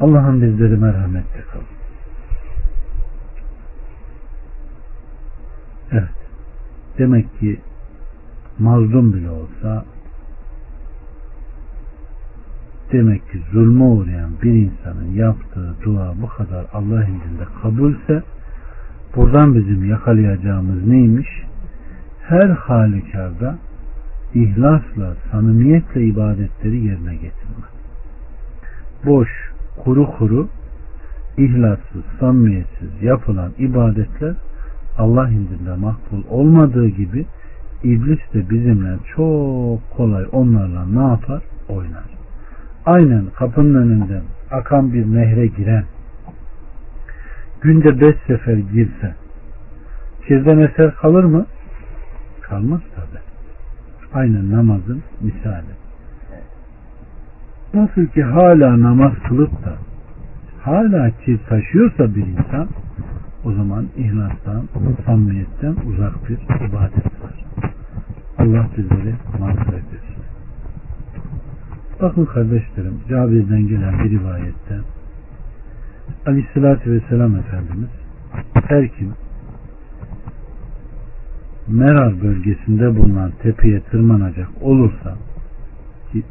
Allah'ın bizleri merhametli kıl. Evet. Demek ki mazlum bile olsa demek ki zulme uğrayan bir insanın yaptığı dua bu kadar Allah indinde kabulse buradan bizim yakalayacağımız neymiş? Her halükarda ihlasla, samimiyetle ibadetleri yerine getirme. Boş, kuru kuru, ihlassız, samimiyetsiz yapılan ibadetler Allah indinde makbul olmadığı gibi iblis de bizimle çok kolay onlarla ne yapar? Oynar. Aynen kapının önünden akan bir nehre giren günde beş sefer girse kirden eser kalır mı? Kalmaz tabi. Aynen namazın misali. Nasıl ki hala namaz kılıp da hala kir taşıyorsa bir insan o zaman ihlastan, samimiyetten uzak bir ibadet var. Allah bizleri mağfiret etsin. Bakın kardeşlerim, Cabir'den gelen bir rivayette Aleyhisselatü Vesselam Efendimiz her kim Merar bölgesinde bulunan tepeye tırmanacak olursa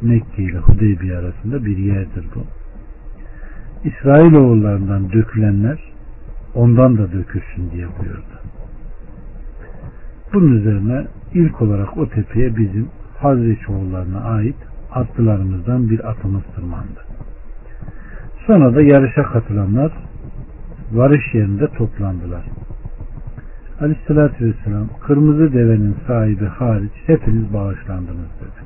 Mekke ile Hudeybiye arasında bir yerdir bu. İsrailoğullarından dökülenler ondan da dökülsün diye buyurdu. Bunun üzerine ilk olarak o tepeye bizim Hazreç oğullarına ait atlılarımızdan bir atımız tırmandı. Sonra da yarışa katılanlar varış yerinde toplandılar. Aleyhissalatü vesselam kırmızı devenin sahibi hariç hepiniz bağışlandınız dedi.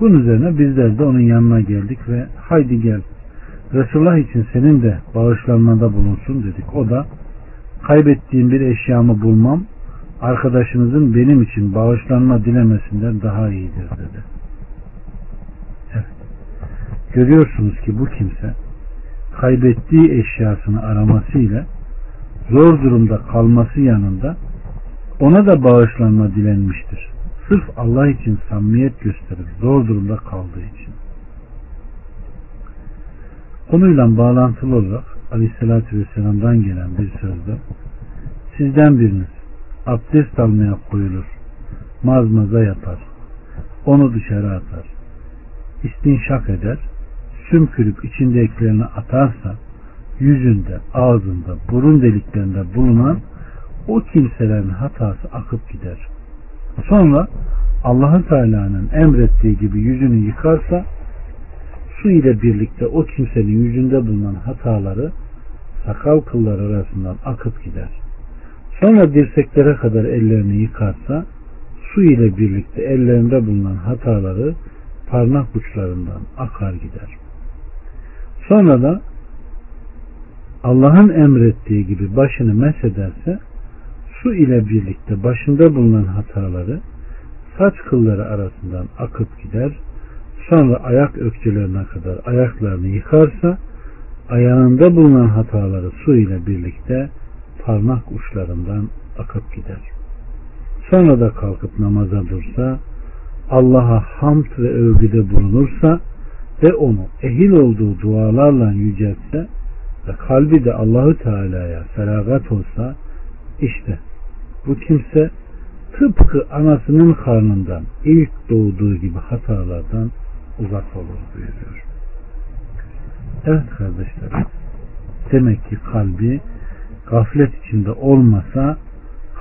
Bunun üzerine bizler de onun yanına geldik ve haydi gel Resulullah için senin de bağışlanmada bulunsun dedik. O da kaybettiğim bir eşyamı bulmam arkadaşınızın benim için bağışlanma dilemesinden daha iyidir dedi. Evet. Görüyorsunuz ki bu kimse kaybettiği eşyasını aramasıyla zor durumda kalması yanında ona da bağışlanma dilenmiştir. Sırf Allah için samimiyet gösterip zor durumda kaldığı için. Konuyla bağlantılı olarak Aleyhisselatü Vesselam'dan gelen bir sözde sizden biriniz abdest almaya koyulur, mazmaza yapar, onu dışarı atar, istinşak eder, sümkürüp içindekilerini atarsa yüzünde, ağzında, burun deliklerinde bulunan o kimselerin hatası akıp gider. Sonra Allah'ın Teala'nın emrettiği gibi yüzünü yıkarsa su ile birlikte o kimsenin yüzünde bulunan hataları sakal kılları arasından akıp gider. Sonra dirseklere kadar ellerini yıkarsa su ile birlikte ellerinde bulunan hataları parmak uçlarından akar gider. Sonra da Allah'ın emrettiği gibi başını mesederse su ile birlikte başında bulunan hataları saç kılları arasından akıp gider. Sonra ayak ökçelerine kadar ayaklarını yıkarsa ayağında bulunan hataları su ile birlikte parmak uçlarından akıp gider. Sonra da kalkıp namaza dursa Allah'a hamd ve övgüde bulunursa ve onu ehil olduğu dualarla yüceltse ve kalbi de Allahü Teala'ya feragat olsa işte bu kimse tıpkı anasının karnından ilk doğduğu gibi hatalardan uzak olur buyuruyor. Evet kardeşler demek ki kalbi gaflet içinde olmasa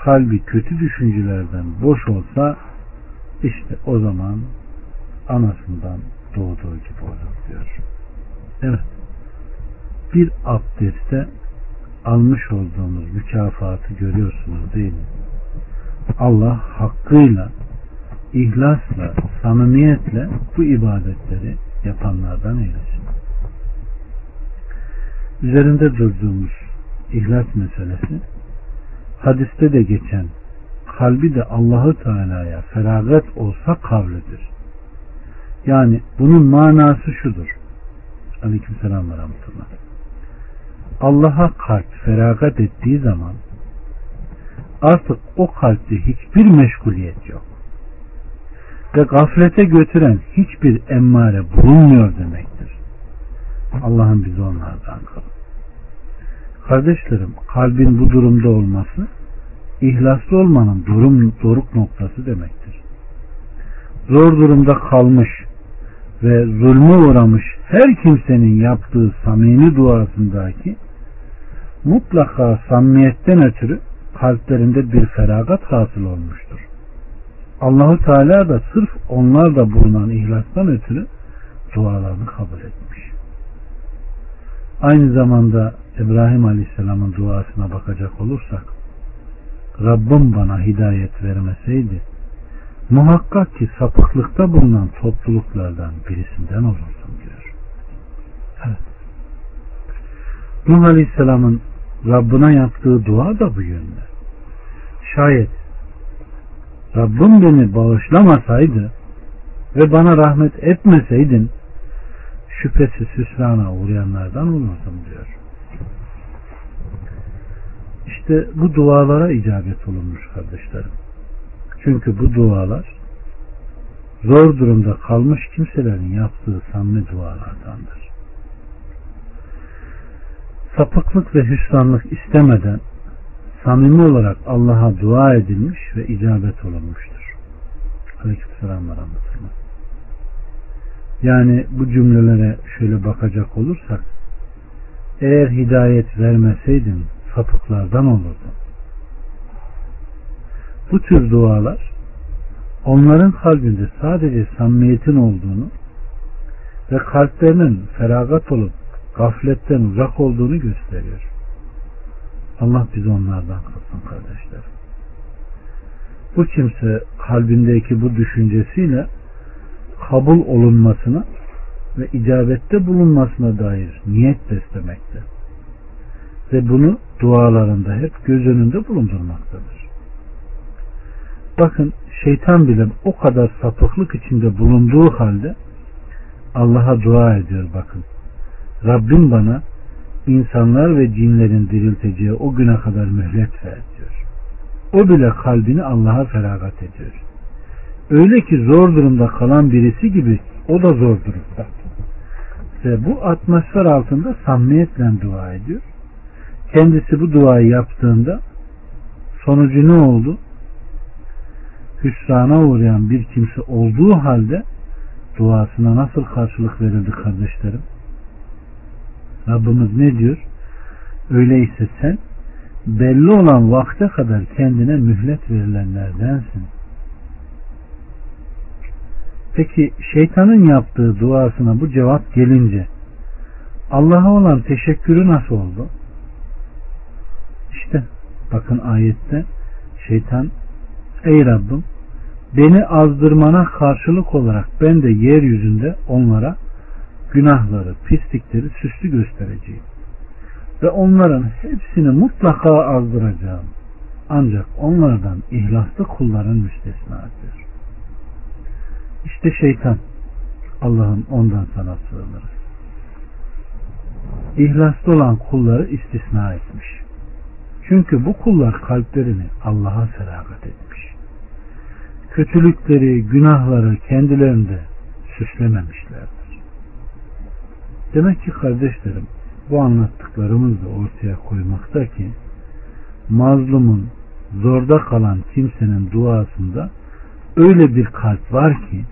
kalbi kötü düşüncelerden boş olsa işte o zaman anasından doğduğu gibi olur diyor. Evet. Bir abdestte almış olduğumuz mükafatı görüyorsunuz değil mi? Allah hakkıyla, ihlasla, samimiyetle bu ibadetleri yapanlardan eylesin. Üzerinde durduğumuz ihlas meselesi hadiste de geçen kalbi de Allahu Teala'ya feragat olsa kavlidir. Yani bunun manası şudur. Aleyküm selam ve rahmetullah. Allah'a kalp feragat ettiği zaman artık o kalpte hiçbir meşguliyet yok. Ve gaflete götüren hiçbir emmare bulunmuyor demektir. Allah'ın bizi onlardan kıl. Kardeşlerim kalbin bu durumda olması ihlaslı olmanın durum doruk noktası demektir. Zor durumda kalmış ve zulme uğramış her kimsenin yaptığı samimi duasındaki mutlaka samimiyetten ötürü kalplerinde bir feragat hasıl olmuştur. Allahu Teala da sırf onlar da bulunan ihlastan ötürü dualarını kabul etmiş. Aynı zamanda İbrahim Aleyhisselam'ın duasına bakacak olursak Rabbim bana hidayet vermeseydi muhakkak ki sapıklıkta bulunan topluluklardan birisinden olurdum diyor. Evet. Nuh Aleyhisselam'ın Rabbına yaptığı dua da bu yönde. Şayet Rabbim beni bağışlamasaydı ve bana rahmet etmeseydin şüphesiz hüsrana uğrayanlardan olurdum diyor. İşte bu dualara icabet olunmuş kardeşlerim. Çünkü bu dualar zor durumda kalmış kimselerin yaptığı samimi dualardandır. Sapıklık ve hüsranlık istemeden samimi olarak Allah'a dua edilmiş ve icabet olunmuştur. Aleykümselam ve Yani bu cümlelere şöyle bakacak olursak eğer hidayet vermeseydin sapıklardan olurdu. Bu tür dualar onların kalbinde sadece samimiyetin olduğunu ve kalplerinin feragat olup gafletten uzak olduğunu gösteriyor. Allah bizi onlardan kılsın kardeşler. Bu kimse kalbindeki bu düşüncesiyle kabul olunmasına ve icabette bulunmasına dair niyet beslemekte. Ve bunu dualarında hep göz önünde bulundurmaktadır. Bakın şeytan bile o kadar sapıklık içinde bulunduğu halde Allah'a dua ediyor bakın. Rabbim bana insanlar ve cinlerin dirilteceği o güne kadar mühlet ver diyor. O bile kalbini Allah'a feragat ediyor. Öyle ki zor durumda kalan birisi gibi o da zor durumda. Ve bu atmosfer altında samimiyetle dua ediyor. Kendisi bu duayı yaptığında sonucu ne oldu? Hüsrana uğrayan bir kimse olduğu halde duasına nasıl karşılık verildi kardeşlerim? Rabbimiz ne diyor? Öyleyse sen belli olan vakte kadar kendine mühlet verilenlerdensin. Peki şeytanın yaptığı duasına bu cevap gelince Allah'a olan teşekkürü nasıl oldu? İşte bakın ayette şeytan ey Rabbim beni azdırmana karşılık olarak ben de yeryüzünde onlara günahları, pislikleri süslü göstereceğim. Ve onların hepsini mutlaka azdıracağım. Ancak onlardan ihlaslı kulların müstesna diyor. İşte şeytan Allah'ın ondan sana sığınırız. İhlaslı olan kulları istisna etmiş. Çünkü bu kullar kalplerini Allah'a feragat etmiş. Kötülükleri, günahları kendilerinde süslememişlerdir. Demek ki kardeşlerim bu anlattıklarımız da ortaya koymakta ki mazlumun zorda kalan kimsenin duasında öyle bir kalp var ki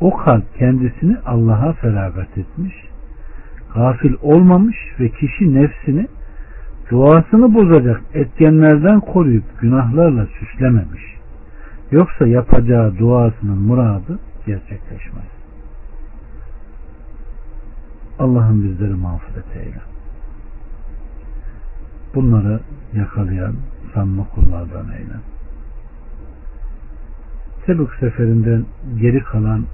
o kalp kendisini Allah'a feragat etmiş, gafil olmamış ve kişi nefsini duasını bozacak etkenlerden koruyup günahlarla süslememiş. Yoksa yapacağı duasının muradı gerçekleşmez. Allah'ın bizleri mağfiret eyle. Bunları yakalayan sanma kullardan eyle. Tebük seferinden geri kalan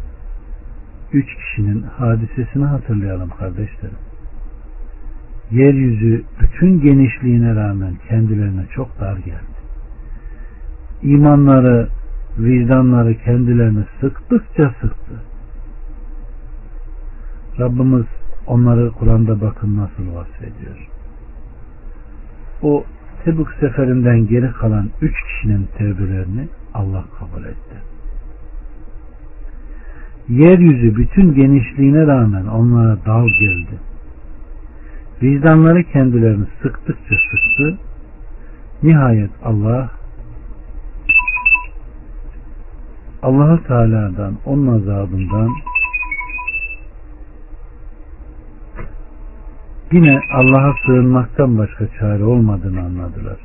üç kişinin hadisesini hatırlayalım kardeşlerim. Yeryüzü bütün genişliğine rağmen kendilerine çok dar geldi. İmanları, vicdanları kendilerini sıktıkça sıktı. Rabbimiz onları Kur'an'da bakın nasıl vasfediyor. O Tebuk seferinden geri kalan üç kişinin tevbelerini Allah kabul etti. Yeryüzü bütün genişliğine rağmen onlara dal geldi. Vicdanları kendilerini sıktıkça sıktı. Nihayet Allah Allahu Teala'dan onun azabından yine Allah'a sığınmaktan başka çare olmadığını anladılar.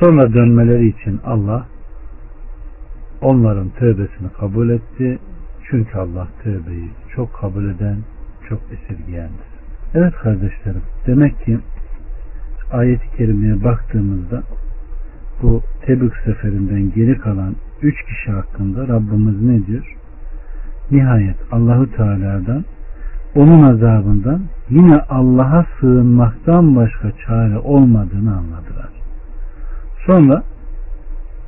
Sonra dönmeleri için Allah onların tövbesini kabul etti. Çünkü Allah tövbeyi çok kabul eden, çok esirgeyendir. Evet kardeşlerim, demek ki ayet-i kerimeye baktığımızda bu Tebük seferinden geri kalan üç kişi hakkında Rabbimiz ne diyor? Nihayet Allahu Teala'dan onun azabından yine Allah'a sığınmaktan başka çare olmadığını anladılar. Sonra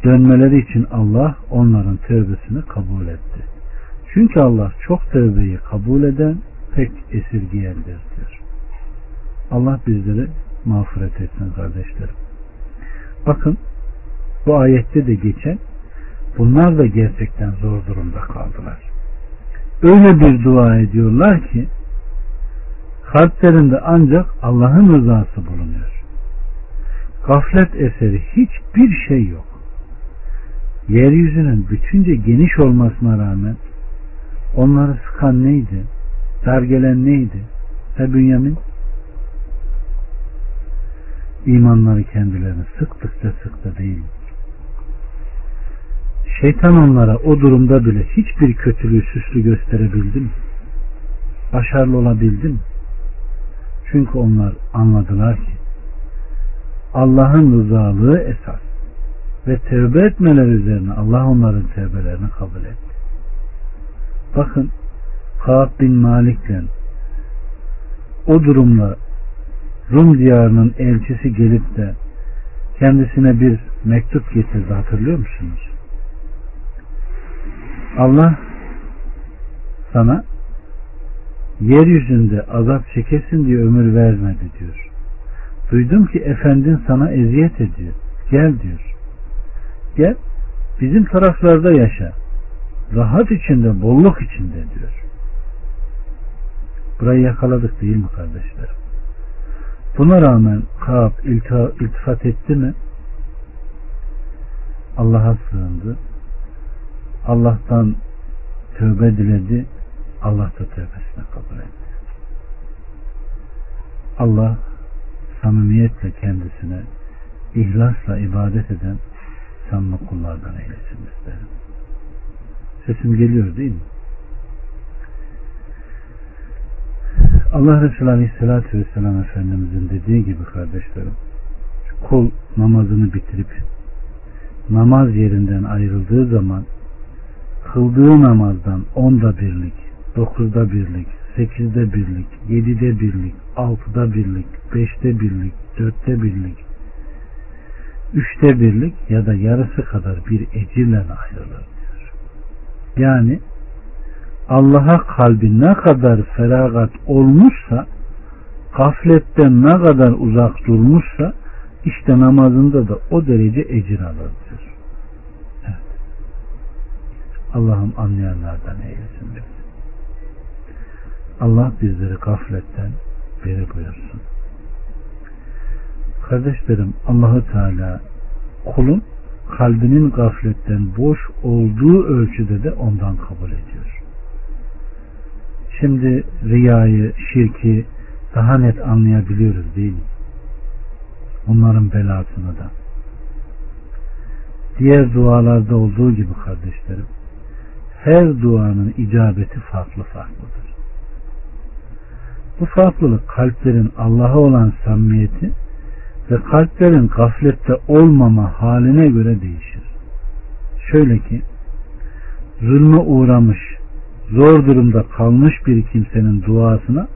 dönmeleri için Allah onların tövbesini kabul etti. Çünkü Allah çok tövbeyi kabul eden pek esirgiyendir diyor. Allah bizleri mağfiret etsin kardeşlerim. Bakın bu ayette de geçen bunlar da gerçekten zor durumda kaldılar. Öyle bir dua ediyorlar ki kalplerinde ancak Allah'ın rızası bulunuyor. Gaflet eseri hiçbir şey yok. Yeryüzünün bütünce geniş olmasına rağmen onları sıkan neydi? Dar gelen neydi? He Bünyamin? İmanları kendilerini sıktıkça sıktı değil mi? Şeytan onlara o durumda bile hiçbir kötülüğü süslü gösterebildi mi? Başarılı olabildi mi? Çünkü onlar anladılar ki Allah'ın rızalığı esas ve tevbe etmeler üzerine Allah onların tevbelerini kabul etti. Bakın Kaab bin Malik'le o durumla Rum diyarının elçisi gelip de kendisine bir mektup getirdi hatırlıyor musunuz? Allah sana yeryüzünde azap çekesin diye ömür vermedi diyor. Duydum ki efendin sana eziyet ediyor. Gel diyor. Gel bizim taraflarda yaşa. Rahat içinde, bolluk içinde diyor. Burayı yakaladık değil mi kardeşlerim? Buna rağmen Kaab iltifat etti mi? Allah'a sığındı. Allah'tan tövbe diledi. Allah da tövbesine kabul etti. Allah samimiyetle kendisine ihlasla ibadet eden samimi kullardan eylesin isterim. Sesim geliyor değil mi? Allah Resulü Aleyhisselatü Vesselam Efendimizin dediği gibi kardeşlerim kul namazını bitirip namaz yerinden ayrıldığı zaman kıldığı namazdan onda birlik, dokuzda birlik, sekizde birlik, yedide birlik, altıda birlik, beşte birlik, dörtte birlik, üçte birlik ya da yarısı kadar bir ecirle ayrılır diyor. Yani Allah'a kalbi ne kadar feragat olmuşsa gafletten ne kadar uzak durmuşsa işte namazında da o derece ecir alır diyor. Evet. Allah'ım anlayanlardan eylesin bizi. Allah bizleri gafletten beri buyursun. Kardeşlerim Allahu Teala kulun kalbinin gafletten boş olduğu ölçüde de ondan kabul ediyor. Şimdi riyayı, şirki daha net anlayabiliyoruz değil mi? Onların belasını da. Diğer dualarda olduğu gibi kardeşlerim, her duanın icabeti farklı farklıdır. Bu farklılık kalplerin Allah'a olan samimiyeti ve kalplerin gaflette olmama haline göre değişir. Şöyle ki, zulme uğramış, zor durumda kalmış bir kimsenin duasına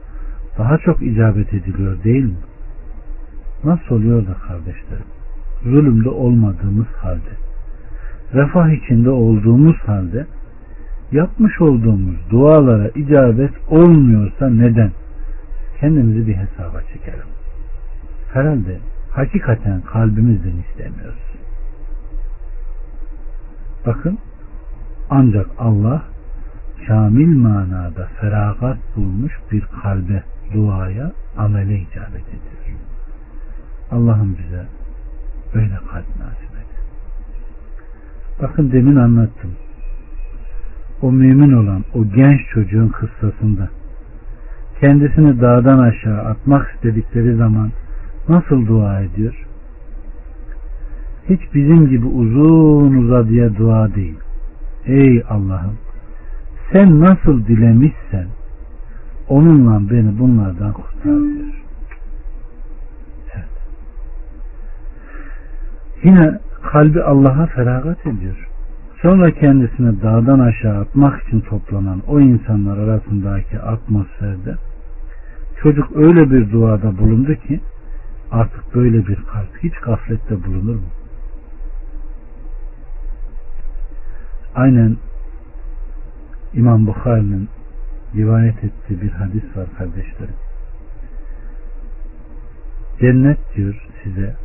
daha çok icabet ediliyor değil mi? Nasıl oluyor da kardeşlerim? Zulümde olmadığımız halde, refah içinde olduğumuz halde yapmış olduğumuz dualara icabet olmuyorsa neden? Kendimizi bir hesaba çekelim. Herhalde hakikaten kalbimizden istemiyoruz. Bakın ancak Allah şamil manada feragat bulmuş bir kalbe, duaya, amele icabet ediyor. Allah'ım bize öyle kalp nasip et. Bakın demin anlattım. O mümin olan o genç çocuğun kıssasında kendisini dağdan aşağı atmak istedikleri zaman nasıl dua ediyor? Hiç bizim gibi uzun uzadıya dua değil. Ey Allah'ım sen nasıl dilemişsen onunla beni bunlardan kurtar diyor. Evet. Yine kalbi Allah'a feragat ediyor. Sonra kendisini dağdan aşağı atmak için toplanan o insanlar arasındaki atmosferde çocuk öyle bir duada bulundu ki artık böyle bir kalp hiç gaflette bulunur mu? Aynen İmam Bukhari'nin rivayet ettiği bir hadis var kardeşlerim. Cennet diyor size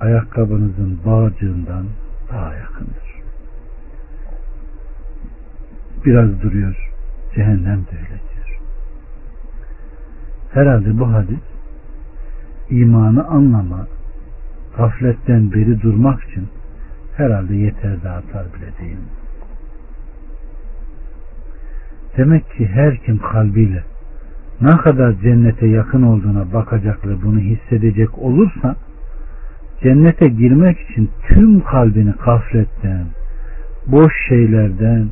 ayakkabınızın bağcığından daha yakındır. Biraz duruyor. Cehennem de öyle diyor. Herhalde bu hadis imanı anlama, gafletten beri durmak için herhalde yeter de artar bile değil mi? Demek ki her kim kalbiyle ne kadar cennete yakın olduğuna bakacak ve bunu hissedecek olursa cennete girmek için tüm kalbini gafletten, boş şeylerden,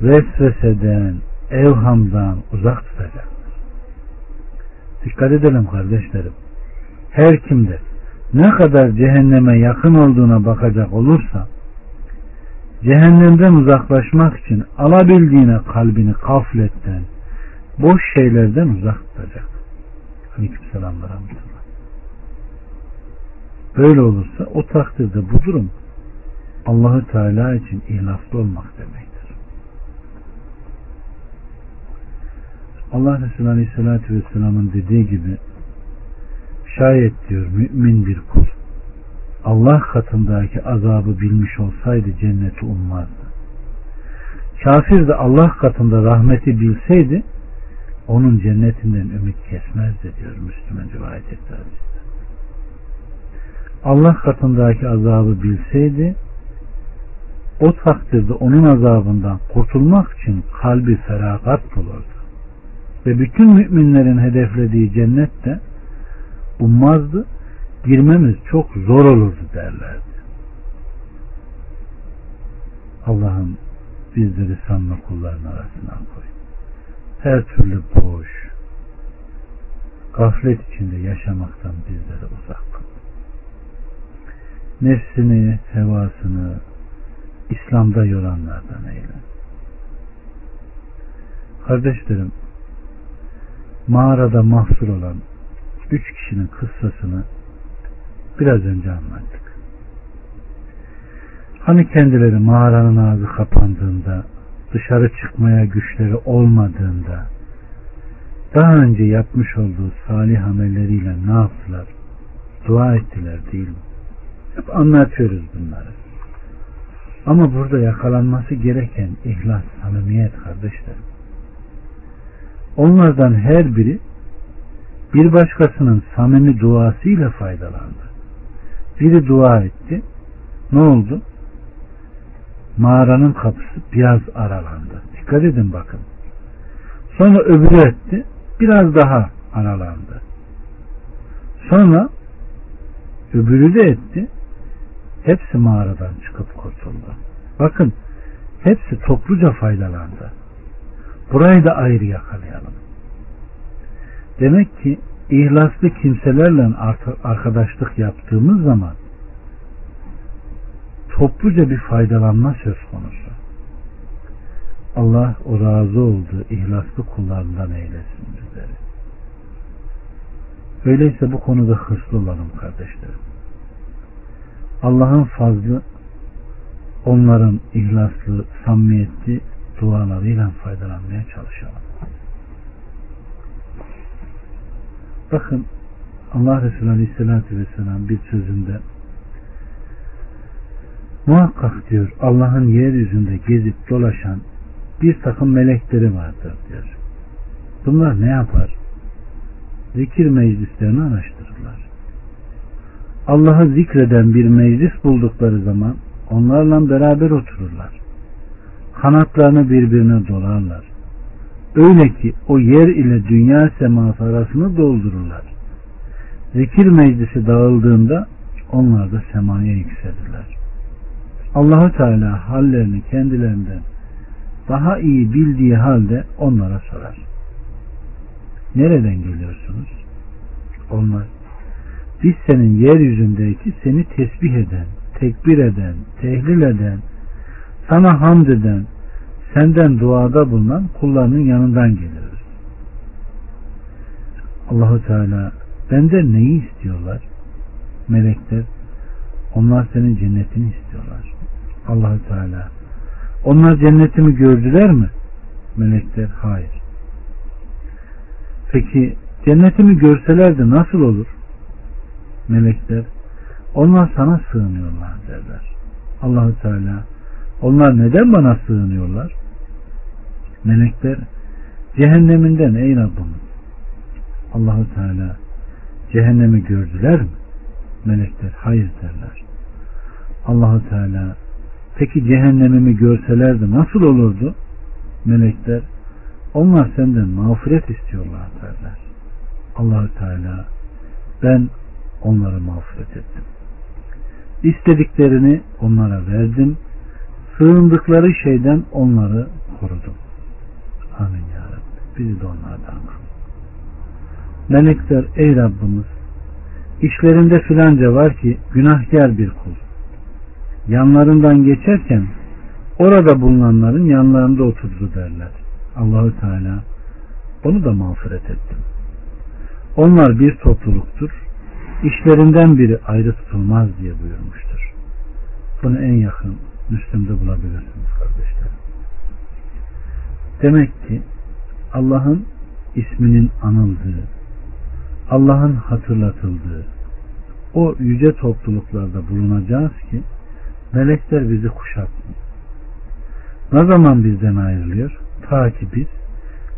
vesveseden, evhamdan uzak tutacak. Dikkat edelim kardeşlerim. Her kimde ne kadar cehenneme yakın olduğuna bakacak olursa cehennemden uzaklaşmak için alabildiğine kalbini kafletten boş şeylerden uzak tutacak. Aleyküm selamlar Böyle olursa o takdirde bu durum Allahü Teala için ihlaslı olmak demektir. Allah Resulü Aleyhisselatü Vesselam'ın dediği gibi şayet diyor mümin bir kul Allah katındaki azabı bilmiş olsaydı cenneti ummazdı. Kafir de Allah katında rahmeti bilseydi onun cennetinden ümit kesmezdi diyor Müslüman rivayet etti Allah katındaki azabı bilseydi o takdirde onun azabından kurtulmak için kalbi feragat bulurdu. Ve bütün müminlerin hedeflediği cennet de ummazdı girmemiz çok zor olurdu derlerdi. Allah'ım bizleri sanma kulların arasına koy. Her türlü boş, gaflet içinde yaşamaktan bizleri uzak. Nefsini, hevasını İslam'da yoranlardan eyle. Kardeşlerim, mağarada mahsur olan üç kişinin kıssasını biraz önce anlattık. Hani kendileri mağaranın ağzı kapandığında, dışarı çıkmaya güçleri olmadığında, daha önce yapmış olduğu salih amelleriyle ne yaptılar? Dua ettiler değil mi? Hep anlatıyoruz bunları. Ama burada yakalanması gereken ihlas, samimiyet kardeşlerim. Onlardan her biri bir başkasının samimi duasıyla faydalandı. Biri dua etti. Ne oldu? Mağaranın kapısı biraz aralandı. Dikkat edin bakın. Sonra öbürü etti. Biraz daha aralandı. Sonra öbürü de etti. Hepsi mağaradan çıkıp kurtuldu. Bakın hepsi topluca faydalandı. Burayı da ayrı yakalayalım. Demek ki ihlaslı kimselerle arkadaşlık yaptığımız zaman topluca bir faydalanma söz konusu. Allah o razı olduğu ihlaslı kullarından eylesin bizleri. Öyleyse bu konuda hırslı olalım kardeşlerim. Allah'ın fazlı onların ihlaslı, samimiyetli dualarıyla faydalanmaya çalışalım. Bakın Allah Resulü Aleyhisselatü Vesselam bir sözünde muhakkak diyor Allah'ın yeryüzünde gezip dolaşan bir takım melekleri vardır diyor. Bunlar ne yapar? Zikir meclislerini araştırırlar. Allah'ı zikreden bir meclis buldukları zaman onlarla beraber otururlar. Kanatlarını birbirine dolarlar. Öyle ki o yer ile dünya seması arasını doldururlar. Zikir meclisi dağıldığında onlar da semaya yükselirler. Allahu Teala hallerini kendilerinden daha iyi bildiği halde onlara sorar. Nereden geliyorsunuz? Onlar biz senin yeryüzündeki seni tesbih eden, tekbir eden, tehlil eden, sana hamd eden, senden duada bulunan kullarının yanından geliriz. Allahu Teala benden neyi istiyorlar? Melekler onlar senin cennetini istiyorlar. Allahu Teala onlar cennetimi gördüler mi? Melekler hayır. Peki cennetimi görselerdi nasıl olur? Melekler onlar sana sığınıyorlar derler. Allahu Teala onlar neden bana sığınıyorlar? Melekler cehenneminden ey Rabbimiz. Allahu Teala cehennemi gördüler mi? Melekler hayır derler. Allahu Teala peki cehennemimi görselerdi nasıl olurdu? Melekler onlar senden mağfiret istiyorlar derler. Allahu Teala ben onları mağfiret ettim. İstediklerini onlara verdim. Sığındıkları şeyden onları korudum. Amin ya Rabbi. Bizi de onlardan kıl. Melekler ey Rabbimiz işlerinde filanca var ki günahkar bir kul. Yanlarından geçerken orada bulunanların yanlarında oturdu derler. Allahu Teala onu da mağfiret ettim. Onlar bir topluluktur. İşlerinden biri ayrı tutulmaz diye buyurmuştur. Bunu en yakın Müslüm'de bulabilirsiniz kardeşlerim. Demek ki Allah'ın isminin anıldığı, Allah'ın hatırlatıldığı o yüce topluluklarda bulunacağız ki melekler bizi kuşatmıyor. Ne zaman bizden ayrılıyor? Ta ki biz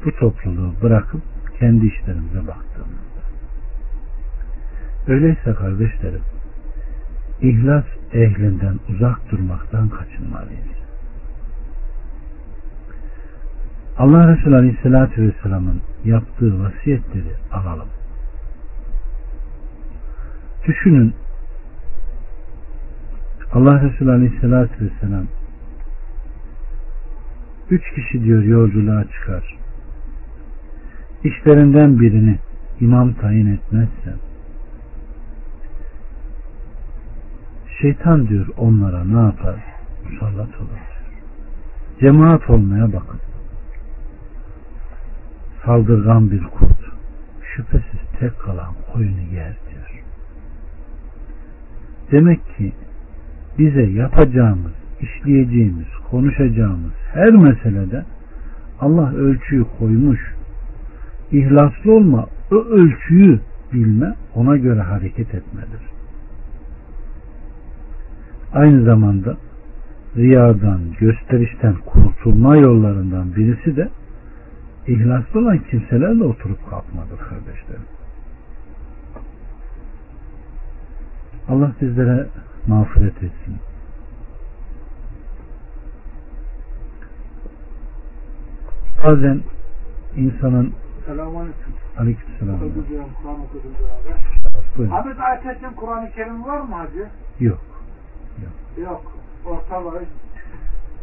bu topluluğu bırakıp kendi işlerimize baktığımızda. Öyleyse kardeşlerim, ihlas ehlinden uzak durmaktan kaçınmalıyız. Allah Resulü Aleyhisselatü Vesselam'ın yaptığı vasiyetleri alalım. Düşünün Allah Resulü Aleyhisselatü Vesselam üç kişi diyor yolculuğa çıkar. İşlerinden birini imam tayin etmezse şeytan diyor onlara ne yapar? Musallat olur. Cemaat olmaya bakın. Saldırgan bir kurt şüphesiz tek kalan koyunu yer diyor. Demek ki bize yapacağımız, işleyeceğimiz, konuşacağımız her meselede Allah ölçüyü koymuş. İhlaslı olma, o ölçüyü bilme, ona göre hareket etmedir. Aynı zamanda riyadan, gösterişten kurtulma yollarından birisi de ihlaslı olan kimselerle oturup kalkmadır kardeşlerim. Allah bizlere mağfiret etsin. Bazen insanın Selamünaleyküm. Aleykümselam. Kur'an okudum beraber. Ahmet Kur'an-ı Kerim var mı hacı? Yok. Yok. Orta var.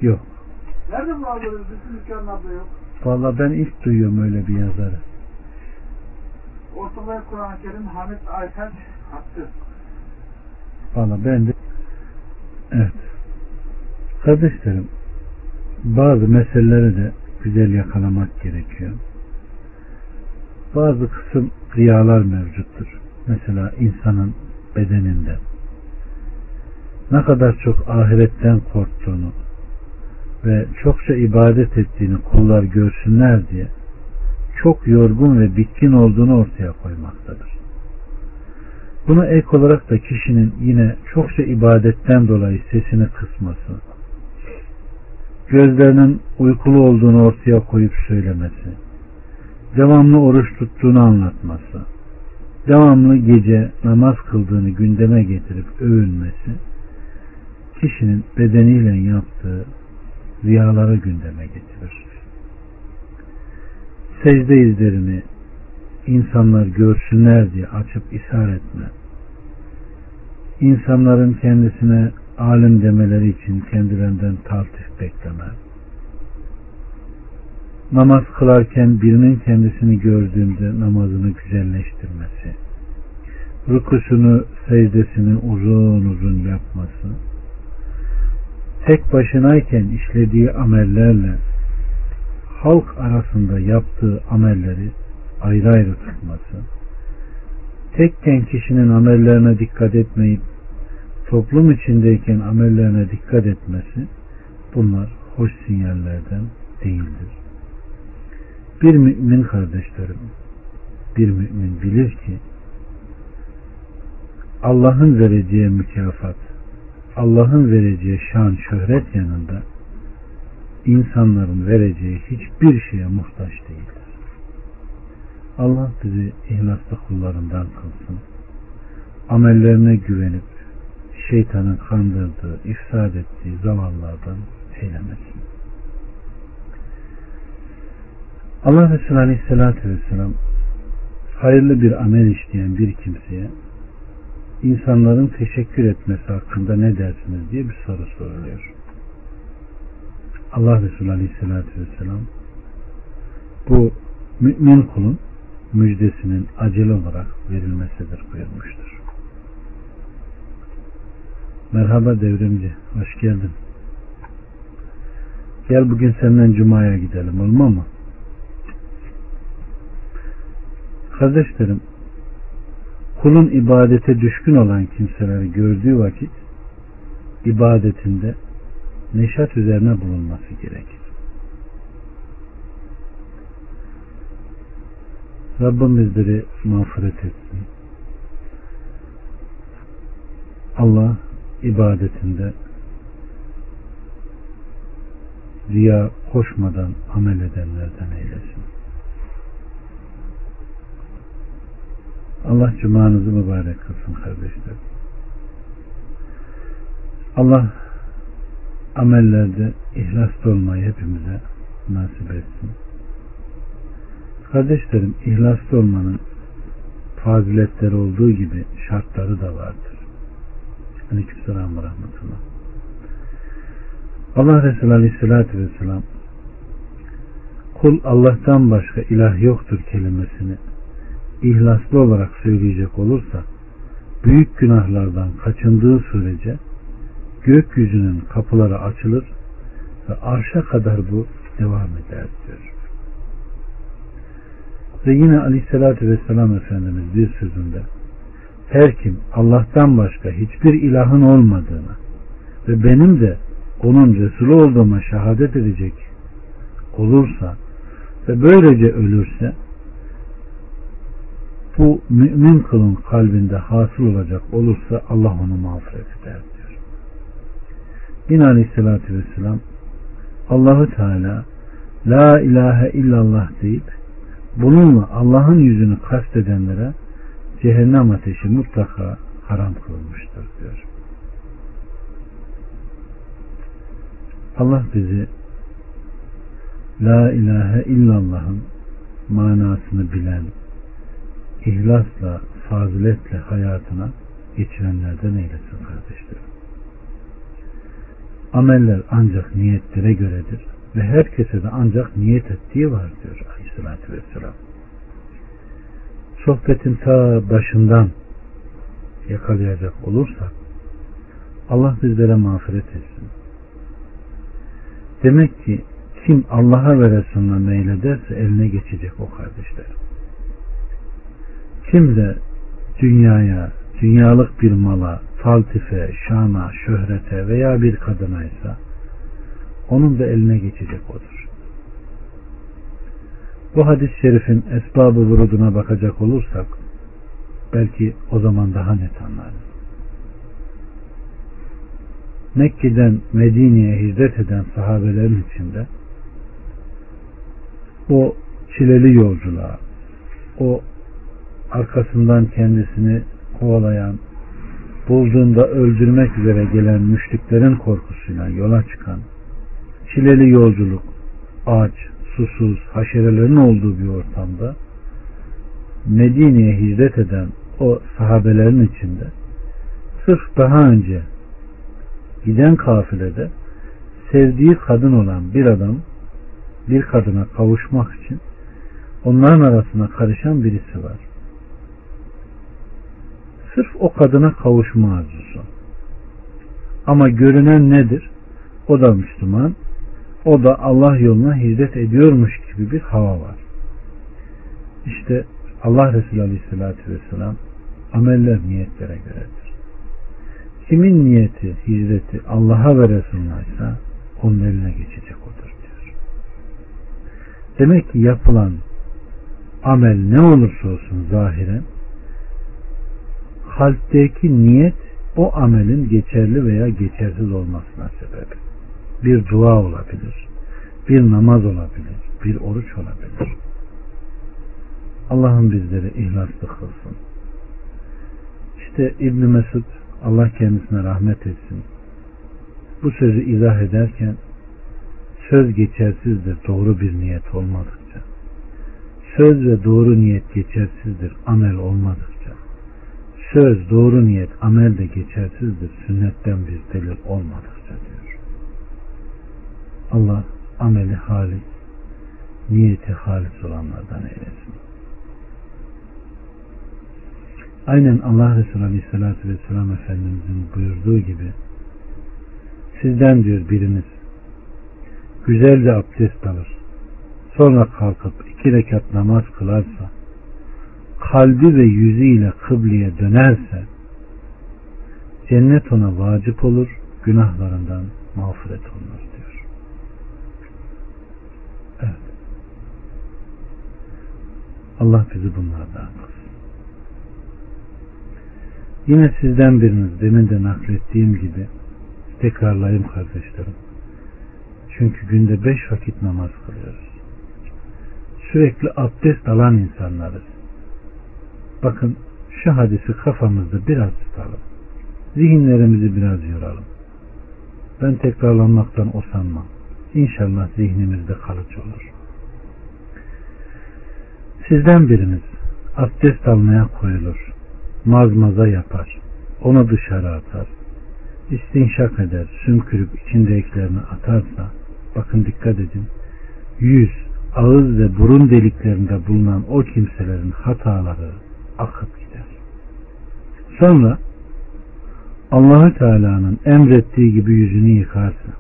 Yok. Nerede bulabiliriz? Bütün dükkanlarda yok. Vallahi ben ilk duyuyorum öyle bir yazarı. Ortalığı Kur'an-ı Kerim Ahmet Aytaç attı. Vallahi ben de evet. Kardeşlerim bazı meseleleri de güzel yakalamak gerekiyor. Bazı kısım riyalar mevcuttur. Mesela insanın bedeninde ne kadar çok ahiretten korktuğunu ve çokça ibadet ettiğini kullar görsünler diye çok yorgun ve bitkin olduğunu ortaya koymaktadır. Buna ek olarak da kişinin yine çokça ibadetten dolayı sesini kısması, gözlerinin uykulu olduğunu ortaya koyup söylemesi, devamlı oruç tuttuğunu anlatması, devamlı gece namaz kıldığını gündeme getirip övünmesi, kişinin bedeniyle yaptığı riyaları gündeme getirir. Secde izlerini insanlar görsünler diye açıp ishar etme, insanların kendisine alim demeleri için kendilerinden taltif bekleme, namaz kılarken birinin kendisini gördüğünde namazını güzelleştirmesi, rükusunu, secdesini uzun uzun yapması, tek başınayken işlediği amellerle halk arasında yaptığı amelleri ayrı ayrı tutması, tekken kişinin amellerine dikkat etmeyip toplum içindeyken amellerine dikkat etmesi bunlar hoş sinyallerden değildir. Bir mümin kardeşlerim, bir mümin bilir ki Allah'ın vereceği mükafat, Allah'ın vereceği şan, şöhret yanında insanların vereceği hiçbir şeye muhtaç değildir. Allah bizi ihlaslı kullarından kılsın. Amellerine güvenip şeytanın kandırdığı, ifsad ettiği zavallardan eylemesin. Allah Resulü Aleyhisselatü Vesselam hayırlı bir amel işleyen bir kimseye insanların teşekkür etmesi hakkında ne dersiniz diye bir soru soruluyor. Allah Resulü Aleyhisselatü Vesselam bu mümin kulun müjdesinin acele olarak verilmesidir buyurmuştur. Merhaba devrimci, hoş geldin. Gel bugün senden Cuma'ya gidelim olma mı? Kardeşlerim, kulun ibadete düşkün olan kimseleri gördüğü vakit ibadetinde neşat üzerine bulunması gerekir. Rabbim bizleri mağfiret etsin. Allah ibadetinde riya koşmadan amel edenlerden eylesin. Allah cumanızı mübarek kılsın kardeşler. Allah amellerde ihlaslı olmayı hepimize nasip etsin. Kardeşlerim ihlaslı olmanın faziletleri olduğu gibi şartları da vardır. Aleykümselam ve rahmetullah. Allah Resulü Aleyhisselatü Vesselam kul Allah'tan başka ilah yoktur kelimesini ihlaslı olarak söyleyecek olursa büyük günahlardan kaçındığı sürece gökyüzünün kapıları açılır ve arşa kadar bu devam eder diyor. Ve yine aleyhissalatü vesselam Efendimiz bir sözünde her kim Allah'tan başka hiçbir ilahın olmadığını ve benim de onun Resulü olduğuma şehadet edecek olursa ve böylece ölürse bu mümin kılın kalbinde hasıl olacak olursa Allah onu mağfiret eder diyor. Yine aleyhissalatü vesselam Allahu Teala La ilahe illallah deyip bununla Allah'ın yüzünü kastedenlere cehennem ateşi mutlaka haram kılmıştır diyor. Allah bizi La ilahe illallah'ın manasını bilen, ihlasla, faziletle hayatına geçirenlerden eylesin kardeşlerim. Ameller ancak niyetlere göredir ve herkese de ancak niyet ettiği var diyor aleyhissalatü vesselam. Sohbetin ta başından yakalayacak olursak Allah bizlere mağfiret etsin. Demek ki kim Allah'a ve Resulüne meylederse eline geçecek o kardeşler. Kim de dünyaya, dünyalık bir mala, taltife, şana, şöhrete veya bir kadına ise onun da eline geçecek odur. Bu hadis-i şerifin esbabı vuruduna bakacak olursak belki o zaman daha net anlarız. Mekke'den Medine'ye hicret eden sahabelerin içinde o çileli yolculuğa, o arkasından kendisini kovalayan, bulduğunda öldürmek üzere gelen müşriklerin korkusuyla yola çıkan, çileli yolculuk, aç, susuz, haşerelerin olduğu bir ortamda Medine'ye hicret eden o sahabelerin içinde sırf daha önce giden kafilede sevdiği kadın olan bir adam bir kadına kavuşmak için onların arasına karışan birisi var. Sırf o kadına kavuşma arzusu. Ama görünen nedir? O da Müslüman. O da Allah yoluna hizmet ediyormuş gibi bir hava var. İşte Allah Resulü Aleyhisselatü Vesselam ameller niyetlere göredir. Kimin niyeti, hizmeti Allah'a ve Resulüne ise onun eline geçecek odur diyor. Demek ki yapılan amel ne olursa olsun zahiren kalpteki niyet o amelin geçerli veya geçersiz olmasına sebep. Bir dua olabilir, bir namaz olabilir, bir oruç olabilir. Allah'ın bizleri ihlaslı kılsın. İşte İbn Mesud Allah kendisine rahmet etsin. Bu sözü izah ederken söz geçersizdir doğru bir niyet olmadıkça. Söz ve doğru niyet geçersizdir amel olmadıkça. Söz, doğru niyet, amel de geçersizdir sünnetten bir delil olmadıkça diyor. Allah ameli halis, niyeti halis olanlardan eylesin. Aynen Allah Resulü Aleyhisselatü Vesselam Efendimizin buyurduğu gibi sizden diyor biriniz güzelce abdest alır sonra kalkıp iki rekat namaz kılarsa kalbi ve yüzüyle kıbleye dönerse cennet ona vacip olur günahlarından mağfiret olunur diyor. Evet. Allah bizi bunlardan kılsın. Yine sizden biriniz demin de naklettiğim gibi tekrarlayayım kardeşlerim. Çünkü günde beş vakit namaz kılıyoruz. Sürekli abdest alan insanlarız. Bakın şu hadisi kafamızda biraz tutalım. Zihinlerimizi biraz yoralım. Ben tekrarlanmaktan usanmam. İnşallah zihnimizde kalıcı olur. Sizden biriniz abdest almaya koyulur mazmaza yapar. Onu dışarı atar. İstinşak eder, sümkürüp içindekilerini atarsa, bakın dikkat edin, yüz, ağız ve burun deliklerinde bulunan o kimselerin hataları akıp gider. Sonra Allahü Teala'nın emrettiği gibi yüzünü yıkarsa,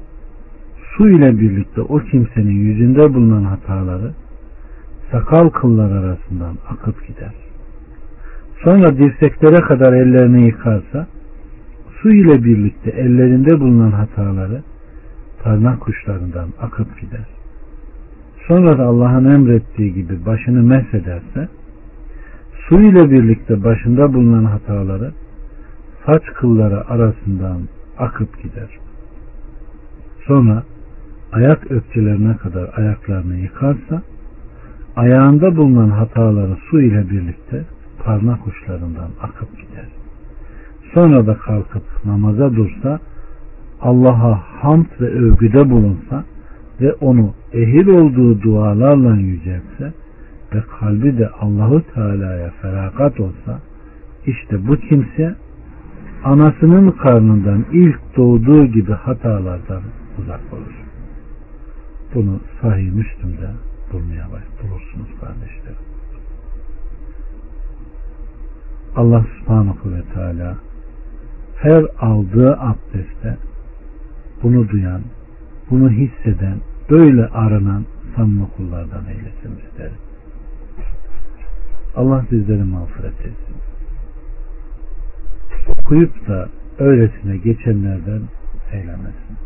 su ile birlikte o kimsenin yüzünde bulunan hataları sakal kıllar arasından akıp gider. Sonra dirseklere kadar ellerini yıkarsa su ile birlikte ellerinde bulunan hataları parmak kuşlarından akıp gider. Sonra da Allah'ın emrettiği gibi başını mesederse su ile birlikte başında bulunan hataları saç kılları arasından akıp gider. Sonra ayak ökçelerine kadar ayaklarını yıkarsa ayağında bulunan hataları su ile birlikte parmak uçlarından akıp gider. Sonra da kalkıp namaza dursa Allah'a hamd ve övgüde bulunsa ve onu ehil olduğu dualarla yüceltse ve kalbi de Allahu Teala'ya feragat olsa işte bu kimse anasının karnından ilk doğduğu gibi hatalardan uzak olur. Bunu sahih Müslüm'de bulmaya bulursunuz kardeşlerim. Allah subhanahu ve teala her aldığı abdeste bunu duyan, bunu hisseden, böyle aranan samimi kullardan eylesin isterim. Allah bizleri mağfiret etsin. Okuyup da öylesine geçenlerden eylemesin.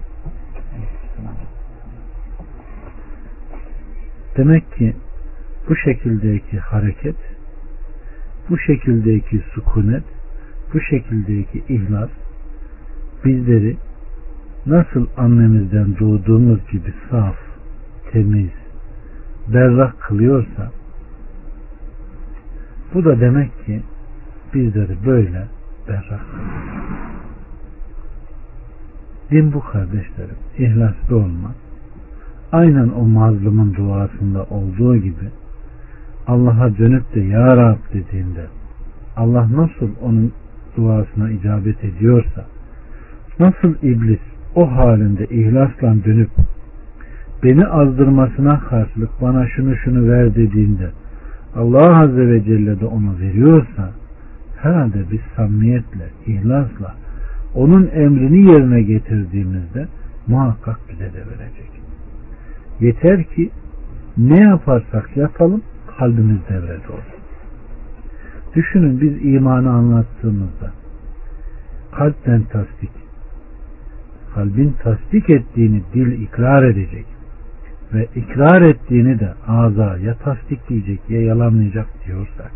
Demek ki bu şekildeki hareket bu şekildeki sükunet, bu şekildeki ihlas bizleri nasıl annemizden doğduğumuz gibi saf, temiz, berrak kılıyorsa bu da demek ki bizleri böyle berrak. Din bu kardeşlerim. İhlaslı olmak. Aynen o mazlumun duasında olduğu gibi Allah'a dönüp de Ya Rab dediğinde Allah nasıl onun duasına icabet ediyorsa nasıl iblis o halinde ihlasla dönüp beni azdırmasına karşılık bana şunu şunu ver dediğinde Allah Azze ve Celle de onu veriyorsa herhalde biz samimiyetle, ihlasla onun emrini yerine getirdiğimizde muhakkak bize de verecek. Yeter ki ne yaparsak yapalım kalbimiz devrede olsun. Düşünün biz imanı anlattığımızda kalpten tasdik, kalbin tasdik ettiğini dil ikrar edecek ve ikrar ettiğini de ağza ya tasdikleyecek ya yalanlayacak diyorsak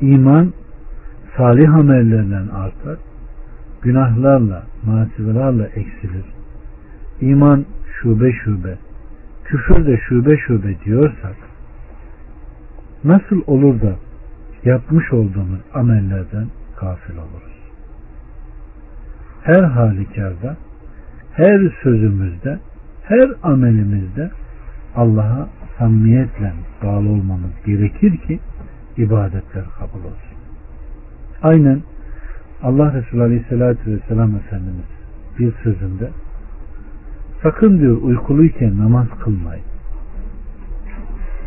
iman salih amellerden artar günahlarla masivelerle eksilir. İman şube şube küfür de şube şube diyorsak nasıl olur da yapmış olduğumuz amellerden gafil oluruz? Her halükarda her sözümüzde her amelimizde Allah'a samimiyetle bağlı olmamız gerekir ki ibadetler kabul olsun. Aynen Allah Resulü Aleyhisselatü Vesselam Efendimiz bir sözünde sakın diyor uykuluyken namaz kılmayın.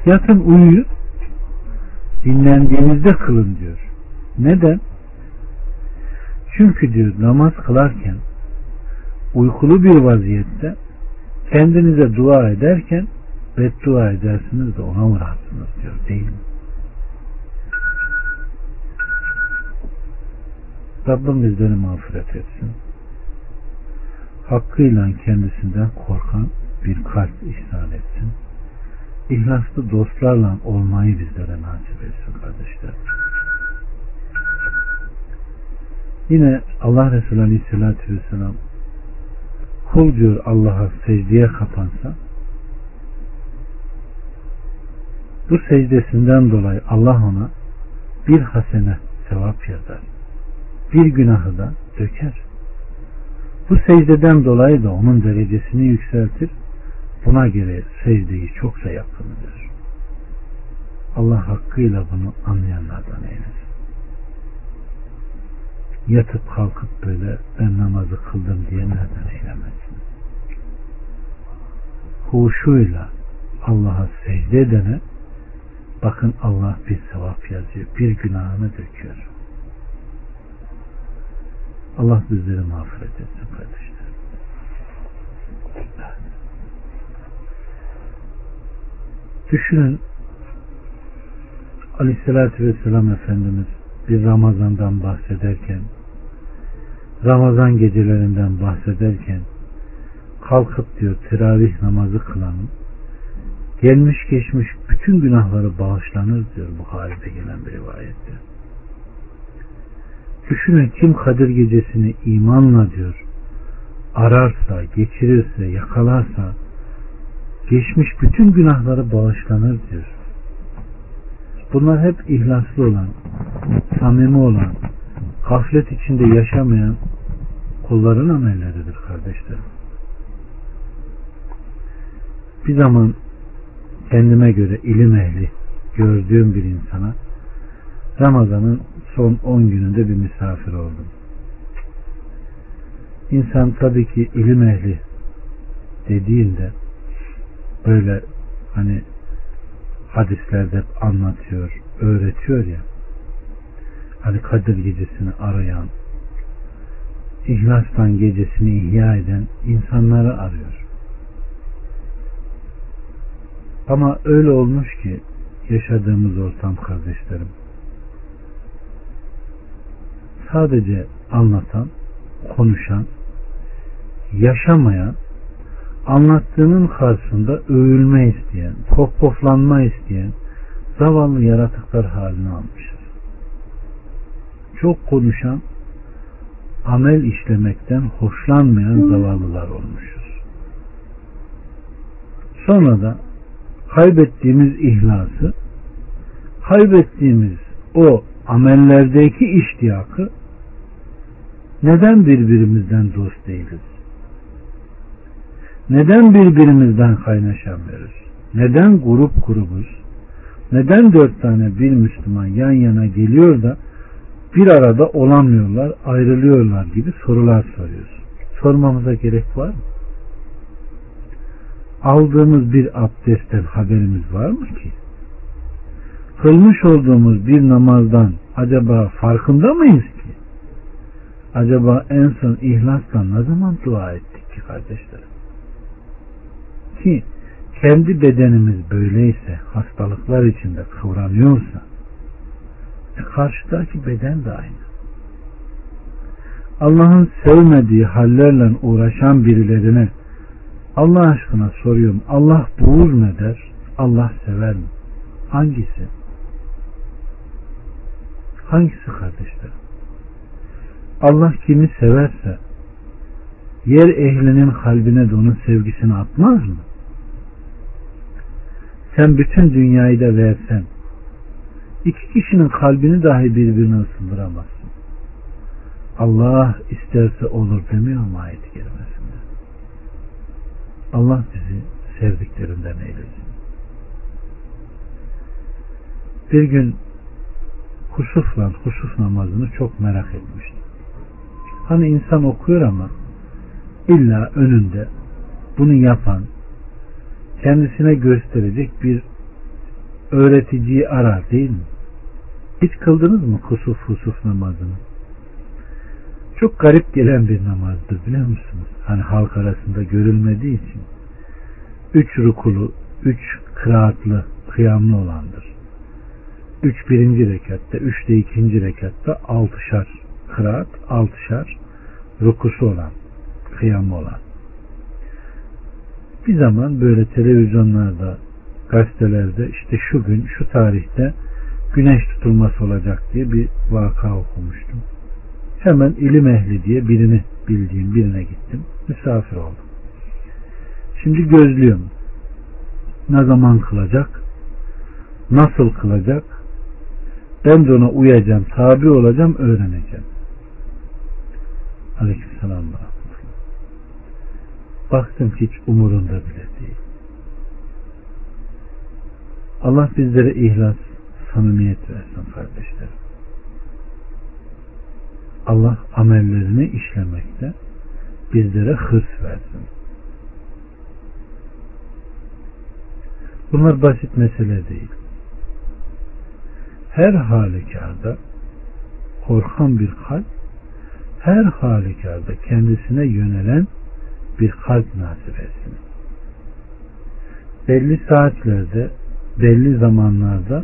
Yatın uyuyun dinlendiğinizde kılın diyor. Neden? Çünkü diyor namaz kılarken uykulu bir vaziyette kendinize dua ederken beddua edersiniz de ona uğrarsınız diyor değil mi? Rabbim bizleri mağfiret etsin. Hakkıyla kendisinden korkan bir kalp ihsan etsin. İhlaslı dostlarla olmayı bizlere nasip etsin kardeşler. Yine Allah Resulü Aleyhisselatü Vesselam kul diyor Allah'a secdeye kapansa bu secdesinden dolayı Allah ona bir hasene sevap yazar. Bir günahı da döker. Bu secdeden dolayı da onun derecesini yükseltir. Buna göre secdeyi çokça yapın diyor. Allah hakkıyla bunu anlayanlardan eylesin. Yatıp kalkıp böyle ben namazı kıldım diye nereden eylemesin? Huşuyla Allah'a secde edene bakın Allah bir sevap yazıyor. Bir günahını döküyor. Allah bizleri mağfiret etsin kardeşler. Düşünün Aleyhisselatü Vesselam Efendimiz bir Ramazan'dan bahsederken Ramazan gecelerinden bahsederken kalkıp diyor teravih namazı kılanın gelmiş geçmiş bütün günahları bağışlanır diyor Buhari'de gelen bir rivayette. Düşünün kim Kadir gecesini imanla diyor ararsa, geçirirse, yakalarsa geçmiş bütün günahları bağışlanır diyor. Bunlar hep ihlaslı olan, samimi olan, gaflet içinde yaşamayan kulların amelleridir kardeşlerim. Bir zaman kendime göre ilim ehli gördüğüm bir insana Ramazan'ın son 10 gününde bir misafir oldum. İnsan tabii ki ilim ehli dediğinde böyle hani hadislerde anlatıyor, öğretiyor ya hani Kadir gecesini arayan ihlastan gecesini ihya eden insanları arıyor. Ama öyle olmuş ki yaşadığımız ortam kardeşlerim sadece anlatan, konuşan, yaşamayan, anlattığının karşısında övülme isteyen, pohpohlanma isteyen zavallı yaratıklar haline almışız. Çok konuşan amel işlemekten hoşlanmayan zavallılar olmuşuz. Sonra da kaybettiğimiz ihlası, kaybettiğimiz o amellerdeki iştiyakı neden birbirimizden dost değiliz? Neden birbirimizden kaynaşamıyoruz? Neden grup grubuz? Neden dört tane bir Müslüman yan yana geliyor da bir arada olamıyorlar, ayrılıyorlar gibi sorular soruyoruz. Sormamıza gerek var mı? Aldığımız bir abdestten haberimiz var mı ki? Kılmış olduğumuz bir namazdan acaba farkında mıyız ki? Acaba en son ihlasla ne zaman dua ettik ki kardeşlerim? Ki kendi bedenimiz böyleyse, hastalıklar içinde kıvranıyorsa, karşıdaki beden de aynı. Allah'ın sevmediği hallerle uğraşan birilerine Allah aşkına soruyorum. Allah buğur mu der? Allah sever mi? Hangisi? Hangisi kardeşler? Allah kimi severse yer ehlinin kalbine de onun sevgisini atmaz mı? Sen bütün dünyayı da versen iki kişinin kalbini dahi birbirine ısındıramazsın. Allah isterse olur demiyor mu ayet-i? Allah bizi sevdiklerinden eylesin. Bir gün husufla husuf namazını çok merak etmiştim. Hani insan okuyor ama illa önünde bunu yapan kendisine gösterecek bir öğreticiyi arar değil mi? Hiç kıldınız mı kusuf husuf namazını? Çok garip gelen bir namazdır biliyor musunuz? Hani halk arasında görülmediği için. Üç rukulu, üç kıraatlı, kıyamlı olandır. Üç birinci rekatta, üç de ikinci rekatta altışar kıraat, altışar rukusu olan, kıyamı olan. Bir zaman böyle televizyonlarda, gazetelerde işte şu gün, şu tarihte güneş tutulması olacak diye bir vaka okumuştum. Hemen ilim ehli diye birini bildiğim birine gittim. Misafir oldum. Şimdi gözlüyorum. Ne zaman kılacak? Nasıl kılacak? Ben de ona uyacağım, tabi olacağım, öğreneceğim. Aleykümselam. Baktım hiç umurunda bile değil. Allah bizlere ihlas, samimiyet versin kardeşlerim. Allah amellerini işlemekte bizlere hırs versin. Bunlar basit mesele değil. Her halükarda korkan bir kalp her halükarda kendisine yönelen bir kalp nasip etsin. Belli saatlerde, belli zamanlarda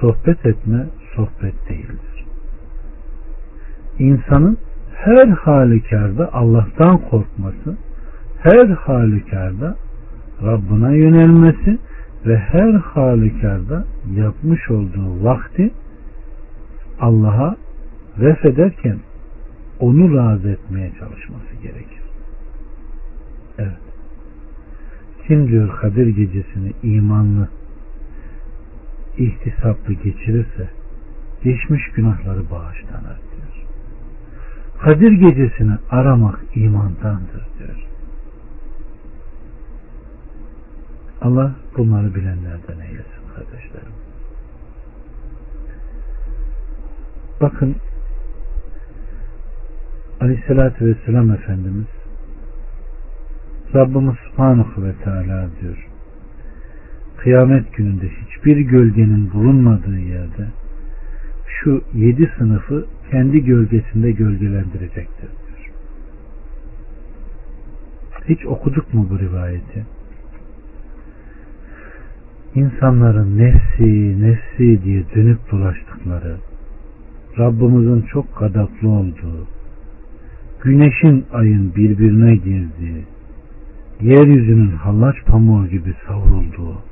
sohbet etme sohbet değildir. İnsanın her halükarda Allah'tan korkması, her halükarda Rabbına yönelmesi ve her halükarda yapmış olduğu vakti Allah'a ref ederken onu razı etmeye çalışması gerekir. Evet. Kim diyor Kadir gecesini imanlı, ihtisaplı geçirirse geçmiş günahları bağışlanır diyor. Kadir gecesini aramak imandandır diyor. Allah bunları bilenlerden eylesin kardeşlerim. Bakın Aleyhisselatü Vesselam Efendimiz Rabbimiz Subhanahu ve Teala diyor kıyamet gününde hiçbir gölgenin bulunmadığı yerde şu yedi sınıfı kendi gölgesinde gölgelendirecektir diyor. Hiç okuduk mu bu rivayeti? İnsanların nefsi, nefsi diye dönüp dolaştıkları, Rabbimizin çok gadaplı olduğu, güneşin ayın birbirine girdiği, yeryüzünün hallaç pamuğu gibi savrulduğu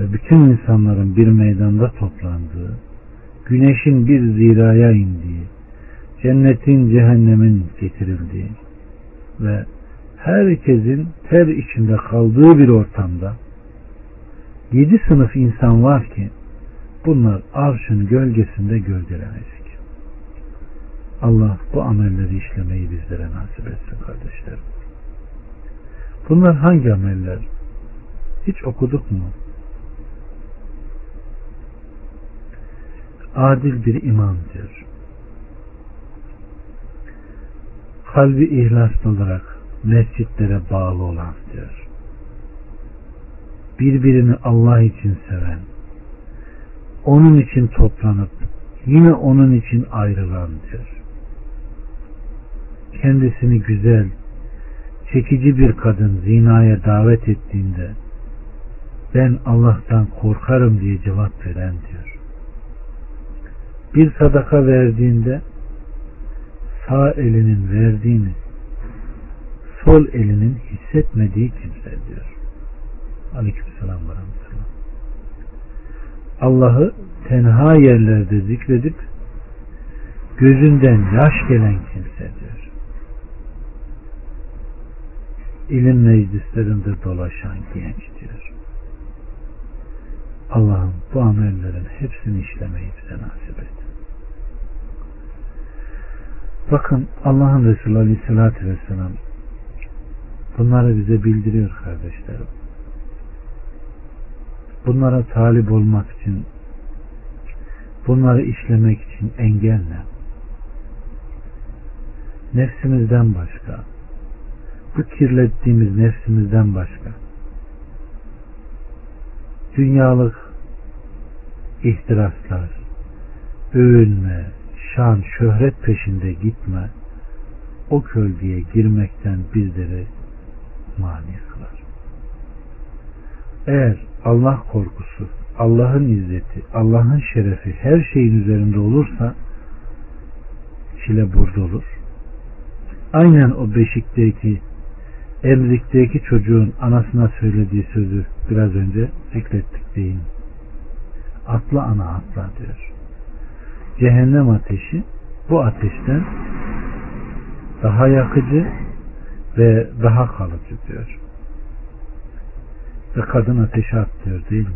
ve bütün insanların bir meydanda toplandığı, güneşin bir ziraya indiği, cennetin cehennemin getirildiği ve herkesin ter içinde kaldığı bir ortamda yedi sınıf insan var ki bunlar arşın gölgesinde gölgelenecek. Allah bu amelleri işlemeyi bizlere nasip etsin kardeşlerim. Bunlar hangi ameller? Hiç okuduk mu? Adil bir imam diyor. Kalbi ihlaslı olarak mescitlere bağlı olan diyor. Birbirini Allah için seven, onun için toplanıp yine onun için ayrılan diyor. Kendisini güzel, çekici bir kadın zinaya davet ettiğinde ben Allah'tan korkarım diye cevap veren diyor. Bir sadaka verdiğinde sağ elinin verdiğini sol elinin hissetmediği kimse diyor. Aleykümselam ve Allah'ı tenha yerlerde zikredip gözünden yaş gelen kimse diyor. İlim meclislerinde dolaşan genç diyor. Allah'ım bu amellerin hepsini işlemeyi bize nasip et. Bakın Allah'ın Resulü Aleyhisselatü Vesselam bunları bize bildiriyor kardeşlerim. Bunlara talip olmak için bunları işlemek için engel ne? Nefsimizden başka bu kirlettiğimiz nefsimizden başka dünyalık ihtiraslar, övünme, şan, şöhret peşinde gitme, o kölgeye girmekten bizleri mani kılar. Eğer Allah korkusu, Allah'ın izzeti, Allah'ın şerefi her şeyin üzerinde olursa çile burada olur. Aynen o beşikteki emzikteki çocuğun anasına söylediği sözü biraz önce zikrettik deyin. Atla ana atla diyor. Cehennem ateşi bu ateşten daha yakıcı ve daha kalıcı diyor. Ve kadın ateşe atlıyor değil mi?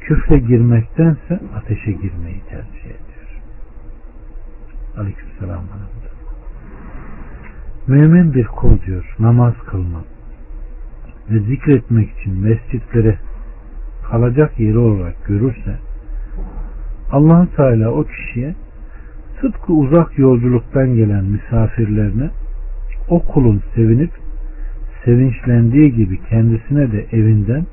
Küfre girmektense ateşe girmeyi tercih ediyor. Aleykümselam. Mümin bir kul diyor namaz kılmak ve zikretmek için mescitlere kalacak yeri olarak görürse allah Teala o kişiye tıpkı uzak yolculuktan gelen misafirlerine o kulun sevinip sevinçlendiği gibi kendisine de evinden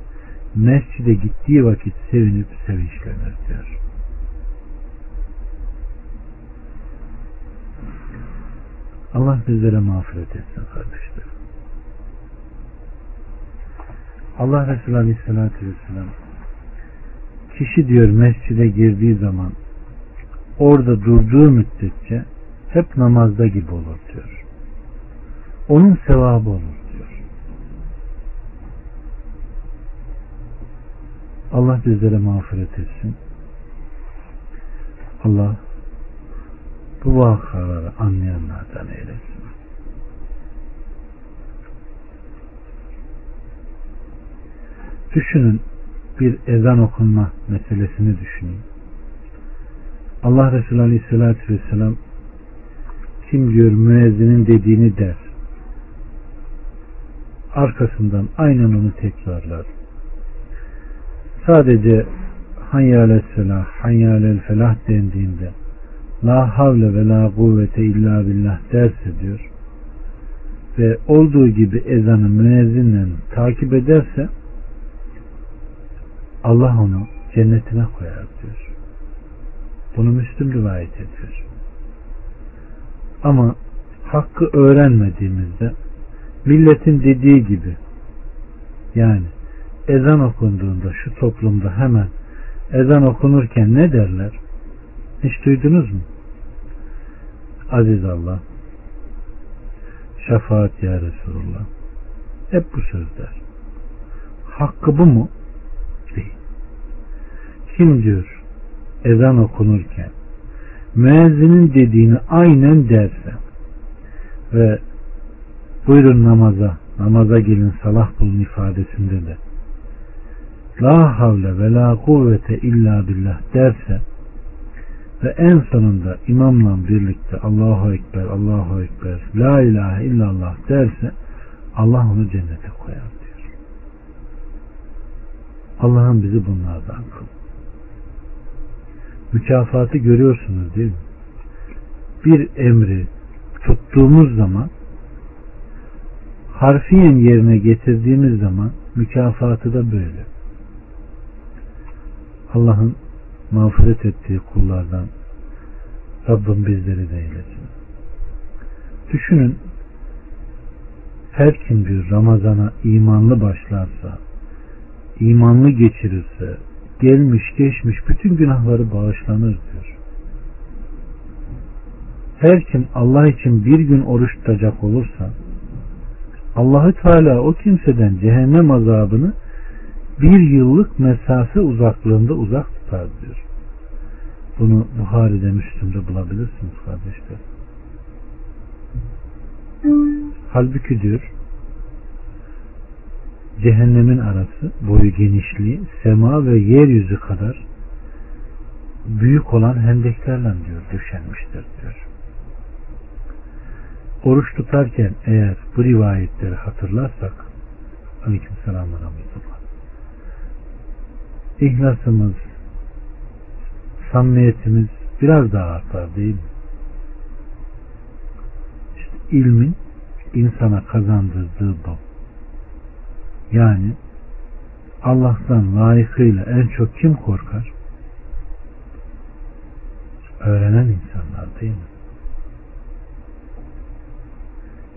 mescide gittiği vakit sevinip sevinçlenir diyor. Allah bizlere mağfiret etsin kardeşlerim. Allah Resulü Aleyhisselatü Vesselam kişi diyor mescide girdiği zaman orada durduğu müddetçe hep namazda gibi olur diyor. Onun sevabı olur diyor. Allah bizlere mağfiret etsin. Allah bu vakaları anlayanlardan eylesin. Düşünün bir ezan okunma meselesini düşünün. Allah Resulü Aleyhisselatü Vesselam kim diyor müezzinin dediğini der. Arkasından aynen onu tekrarlar. Sadece hayyâle selah, hayyâle felah dendiğinde la havle ve la kuvvete illa billah derse diyor ve olduğu gibi ezanı müezzinle takip ederse Allah onu cennetine koyar diyor. Bunu Müslüm rivayet ediyor. Ama hakkı öğrenmediğimizde milletin dediği gibi yani ezan okunduğunda şu toplumda hemen ezan okunurken ne derler? Hiç duydunuz mu? Aziz Allah şefaat ya Resulullah hep bu sözler. Hakkı bu mu? Kim diyor ezan okunurken müezzinin dediğini aynen derse ve buyurun namaza, namaza gelin salah bulun ifadesinde de la havle ve la kuvvete illa billah derse ve en sonunda imamla birlikte Allahu Ekber, Allahu Ekber, La ilahe illallah derse Allah onu cennete koyar diyor. Allah'ın bizi bunlardan kıl. Mükafatı görüyorsunuz değil mi? Bir emri tuttuğumuz zaman harfiyen yerine getirdiğimiz zaman mükafatı da böyle. Allah'ın mağfiret ettiği kullardan Rabbim bizleri de eylesin. Düşünün her kim bir Ramazan'a imanlı başlarsa, imanlı geçirirse, gelmiş geçmiş bütün günahları bağışlanır diyor. Her kim Allah için bir gün oruç tutacak olursa, Allahü Teala o kimseden cehennem azabını bir yıllık mesafe uzaklığında uzak tutar diyor. Bunu Buhari'de, Müslüm'de bulabilirsiniz kardeşler. Halbuki diyor cehennemin arası boyu genişliği sema ve yeryüzü kadar büyük olan hendeklerle diyor döşenmiştir diyor. Oruç tutarken eğer bu rivayetleri hatırlarsak aleyküm rahmetullah ihlasımız samimiyetimiz biraz daha artar değil mi? İşte ilmin insana kazandırdığı bu. Yani Allah'tan layıkıyla en çok kim korkar? Öğrenen insanlar değil mi?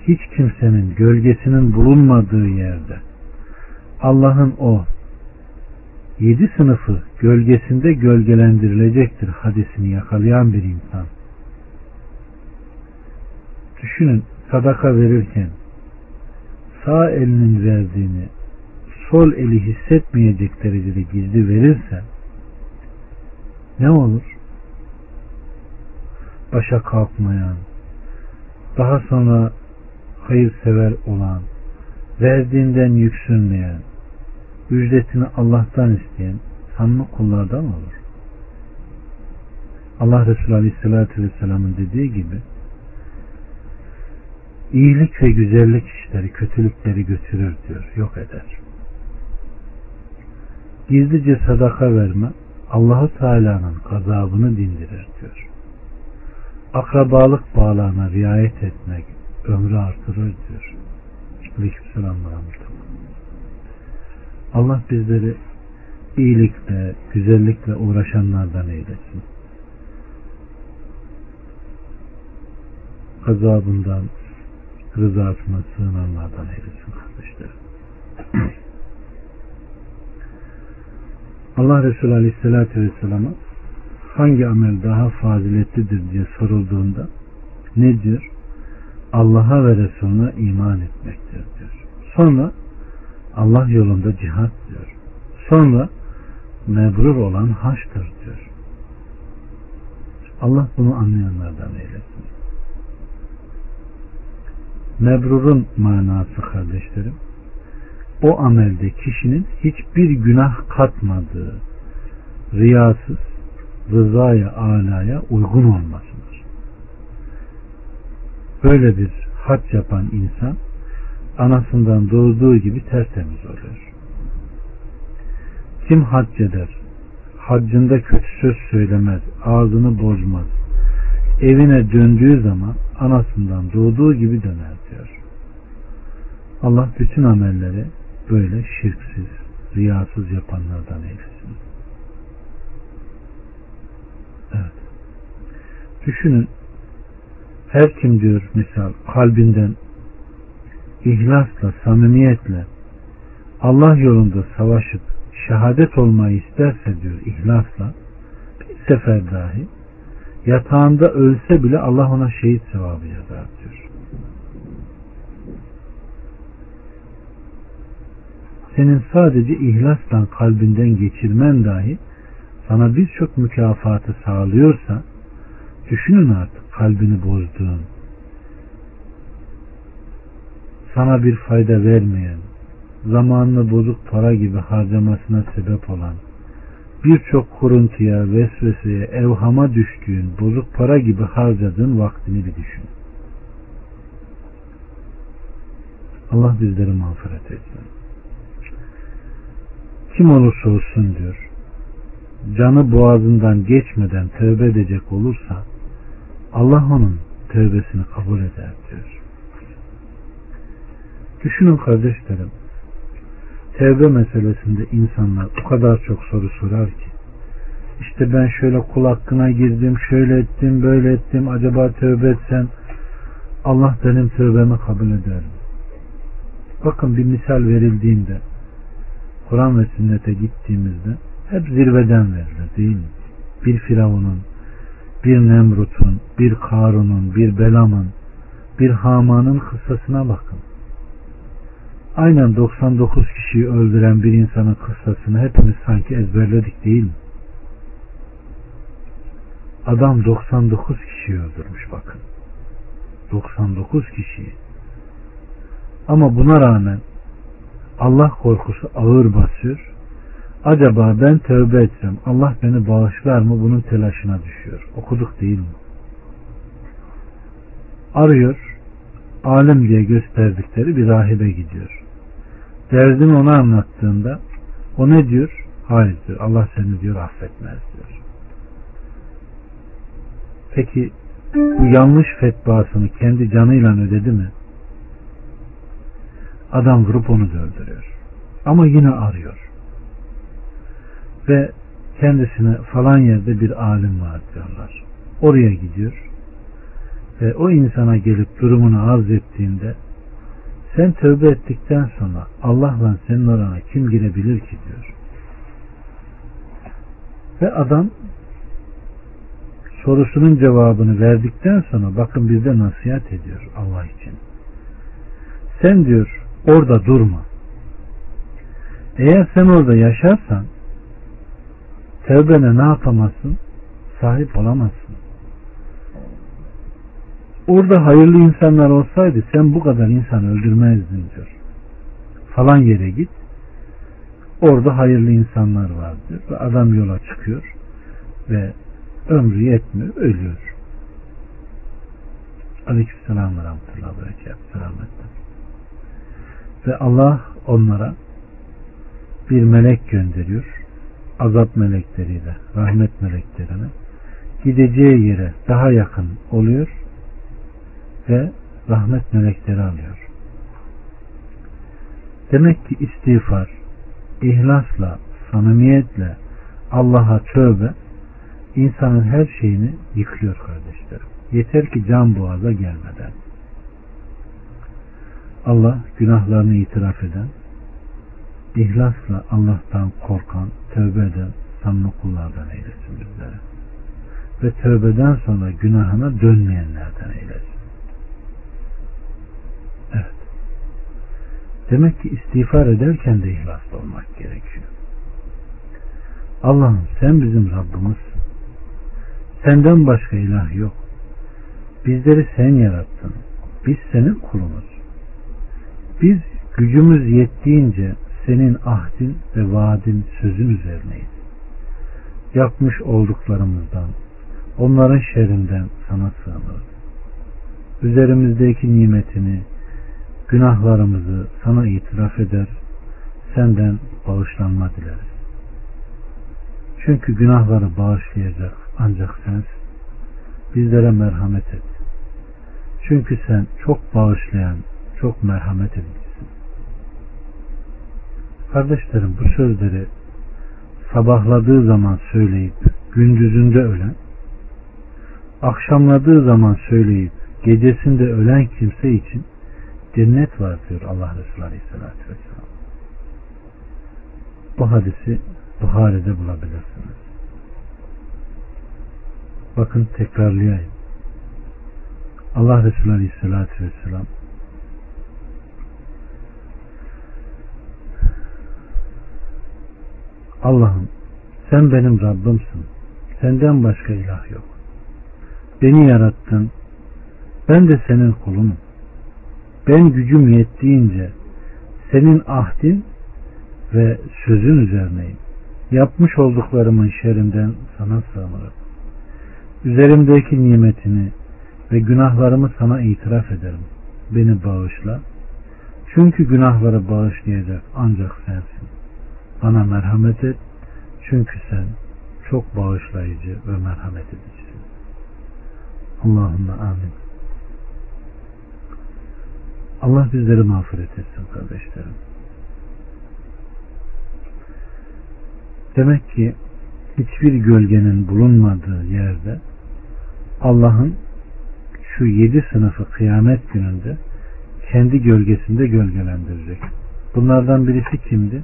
Hiç kimsenin gölgesinin bulunmadığı yerde Allah'ın o yedi sınıfı gölgesinde gölgelendirilecektir hadisini yakalayan bir insan. Düşünün sadaka verirken sağ elinin verdiğini sol eli hissetmeyecek derecede gizli verirse ne olur? Başa kalkmayan, daha sonra hayırsever olan, verdiğinden yüksünmeyen, ücretini Allah'tan isteyen sanma kullardan olur. Allah Resulü Aleyhisselatü Vesselam'ın dediği gibi iyilik ve güzellik işleri kötülükleri götürür diyor, yok eder. Gizlice sadaka verme Allahu Teala'nın gazabını dindirir diyor. Akrabalık bağlarına riayet etmek ömrü artırır diyor. Aleykümselam Allah bizleri iyilikle, güzellikle uğraşanlardan eylesin. Gazabından, rızasına sığınanlardan eylesin kardeşlerim. Allah Resulü Aleyhisselatü Vesselam'a hangi amel daha faziletlidir diye sorulduğunda ne diyor? Allah'a ve Resulüne iman etmektir diyor. Sonra Allah yolunda cihat diyor. Sonra mebrur olan haçtır diyor. Allah bunu anlayanlardan eylesin. Mebrurun manası kardeşlerim o amelde kişinin hiçbir günah katmadığı riyasız rızaya alaya uygun olmasıdır. Böyle bir hac yapan insan anasından doğduğu gibi tertemiz oluyor. Kim hac eder, haccında kötü söz söylemez, ağzını bozmaz, evine döndüğü zaman anasından doğduğu gibi döner diyor. Allah bütün amelleri böyle şirksiz, riyasız yapanlardan eylesin. Evet. Düşünün her kim diyor misal kalbinden ihlasla, samimiyetle Allah yolunda savaşıp şehadet olmayı isterse diyor ihlasla bir sefer dahi yatağında ölse bile Allah ona şehit sevabı yazar diyor. Senin sadece ihlasla kalbinden geçirmen dahi sana birçok mükafatı sağlıyorsa Düşünün artık kalbini bozduğun, sana bir fayda vermeyen, zamanını bozuk para gibi harcamasına sebep olan, birçok kuruntuya, vesveseye, evhama düştüğün, bozuk para gibi harcadığın vaktini bir düşün. Allah bizleri mağfiret etsin. Kim olursa olsun diyor, canı boğazından geçmeden tövbe edecek olursa, Allah onun tövbesini kabul eder diyor. Düşünün kardeşlerim, tevbe meselesinde insanlar o kadar çok soru sorar ki işte ben şöyle kul hakkına girdim, şöyle ettim, böyle ettim, acaba tövbe etsem Allah benim tövbemi kabul eder mi? Bakın bir misal verildiğinde Kur'an ve sünnete gittiğimizde hep zirveden verilir değil mi? Bir Firavun'un, bir Nemrut'un, bir Karun'un, bir Belam'ın, bir Haman'ın kıssasına bakın aynen 99 kişiyi öldüren bir insanın kıssasını hepimiz sanki ezberledik değil mi? Adam 99 kişiyi öldürmüş bakın. 99 kişiyi. Ama buna rağmen Allah korkusu ağır basıyor. Acaba ben tövbe etsem Allah beni bağışlar mı bunun telaşına düşüyor. Okuduk değil mi? Arıyor. Alim diye gösterdikleri bir rahibe gidiyor derdini ona anlattığında o ne diyor? Hayır diyor. Allah seni diyor affetmez diyor. Peki bu yanlış fetvasını kendi canıyla ödedi mi? Adam vurup onu da öldürüyor. Ama yine arıyor. Ve kendisine falan yerde bir alim var diyorlar. Oraya gidiyor. Ve o insana gelip durumunu arz ettiğinde sen tövbe ettikten sonra Allah'la senin orana kim girebilir ki diyor. Ve adam sorusunun cevabını verdikten sonra bakın bizde nasihat ediyor Allah için. Sen diyor orada durma. Eğer sen orada yaşarsan tövbene ne yapamazsın? Sahip olamazsın orada hayırlı insanlar olsaydı sen bu kadar insan öldürmezdin diyor. Falan yere git. Orada hayırlı insanlar var diyor. Ve adam yola çıkıyor ve ömrü yetmiyor, ölüyor. Aleykümselam ve rahmetullahi ve berekatuhu. Ve Allah onlara bir melek gönderiyor. Azap melekleriyle, rahmet meleklerine gideceği yere daha yakın oluyor ve rahmet melekleri alıyor. Demek ki istiğfar, ihlasla, samimiyetle Allah'a tövbe insanın her şeyini yıkıyor kardeşlerim. Yeter ki can boğaza gelmeden. Allah günahlarını itiraf eden, ihlasla Allah'tan korkan, tövbe eden samimi kullardan eylesin bizlere. Ve tövbeden sonra günahına dönmeyenlerden eylesin. Demek ki istiğfar ederken de ihlaslı olmak gerekiyor. Allah'ım sen bizim Rabbimizsin. Senden başka ilah yok. Bizleri sen yarattın. Biz senin kulumuz. Biz gücümüz yettiğince senin ahdin ve vaadin sözün üzerineyiz. Yapmış olduklarımızdan, onların şerrinden sana sığınırız. Üzerimizdeki nimetini, günahlarımızı sana itiraf eder, senden bağışlanma dileriz. Çünkü günahları bağışlayacak ancak sensin. Bizlere merhamet et. Çünkü sen çok bağışlayan, çok merhamet edicisin. Kardeşlerim bu sözleri sabahladığı zaman söyleyip gündüzünde ölen, akşamladığı zaman söyleyip gecesinde ölen kimse için cennet var diyor Allah Resulü Aleyhisselatü Vesselam. Bu hadisi Buhari'de bulabilirsiniz. Bakın tekrarlayayım. Allah Resulü Aleyhisselatü Vesselam Allah'ım sen benim Rabbimsin. Senden başka ilah yok. Beni yarattın. Ben de senin kulunum. Ben gücüm yettiğince senin ahdin ve sözün üzerineyim. Yapmış olduklarımın şerinden sana sığınırım. Üzerimdeki nimetini ve günahlarımı sana itiraf ederim. Beni bağışla. Çünkü günahları bağışlayacak ancak sensin. Bana merhamet et. Çünkü sen çok bağışlayıcı ve merhamet edicisin. Allahümme amin. Allah bizleri mağfiret etsin kardeşlerim. Demek ki hiçbir gölgenin bulunmadığı yerde Allah'ın şu yedi sınıfı kıyamet gününde kendi gölgesinde gölgelendirecek. Bunlardan birisi kimdi?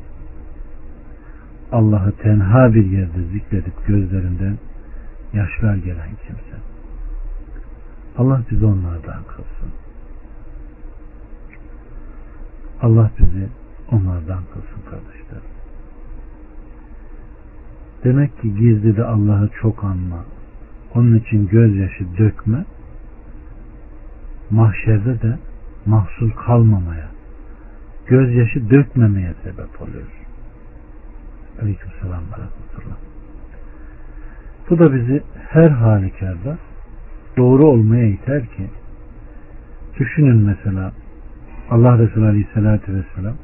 Allah'ı tenha bir yerde zikredip gözlerinden yaşlar gelen kimse. Allah bizi onlardan kılsın. Allah bizi onlardan kılsın kardeşler. Demek ki gizli de Allah'ı çok anma. Onun için gözyaşı dökme. Mahşerde de mahsul kalmamaya, gözyaşı dökmemeye sebep oluyor. Aleyküm selam Bu da bizi her halükarda doğru olmaya iter ki düşünün mesela Allah Resulü Aleyhisselatü Vesselam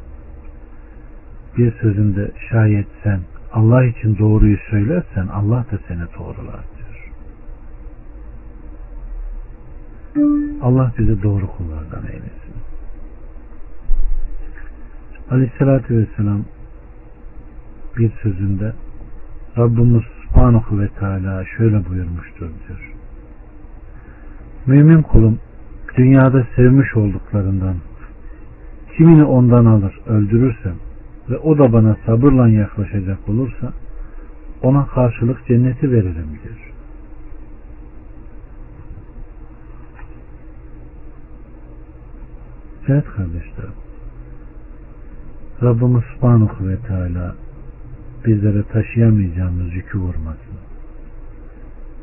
bir sözünde şayet sen Allah için doğruyu söylersen Allah da seni doğrular diyor. Allah bizi doğru kullardan eylesin. Aleyhissalatü Vesselam bir sözünde Rabbimiz Subhanahu ve Teala şöyle buyurmuştur diyor. Mümin kulum dünyada sevmiş olduklarından kimini ondan alır öldürürsem ve o da bana sabırla yaklaşacak olursa ona karşılık cenneti veririm diyor. Evet kardeşlerim. Rabbimiz Subhanahu ve Teala bizlere taşıyamayacağımız yükü vurmasın.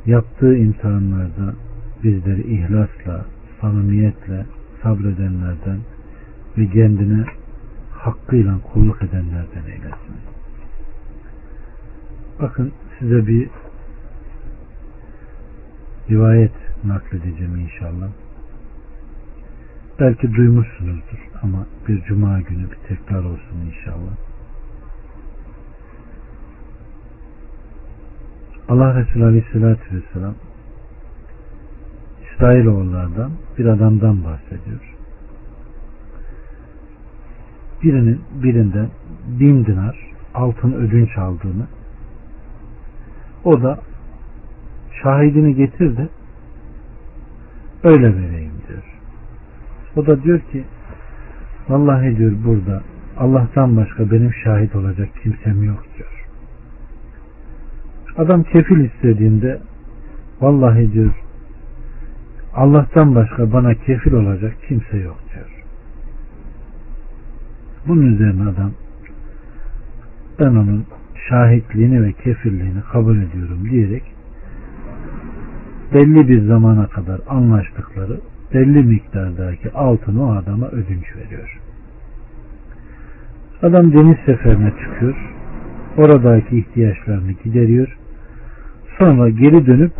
Yaptığı imtihanlarda bizleri ihlasla, samimiyetle sabredenlerden ve kendine hakkıyla kulluk edenlerden eylesin. Bakın size bir rivayet nakledeceğim inşallah. Belki duymuşsunuzdur ama bir cuma günü bir tekrar olsun inşallah. Allah Resulü Aleyhisselatü Vesselam İsrailoğullardan bir adamdan bahsediyor birinin birinden bin dinar altın ödünç aldığını o da şahidini getir de öyle vereyim diyor. O da diyor ki vallahi diyor burada Allah'tan başka benim şahit olacak kimsem yok diyor. Adam kefil istediğinde vallahi diyor Allah'tan başka bana kefil olacak kimse yok diyor. Bunun üzerine adam ben onun şahitliğini ve kefirliğini kabul ediyorum diyerek belli bir zamana kadar anlaştıkları belli miktardaki altını o adama ödünç veriyor. Adam deniz seferine çıkıyor. Oradaki ihtiyaçlarını gideriyor. Sonra geri dönüp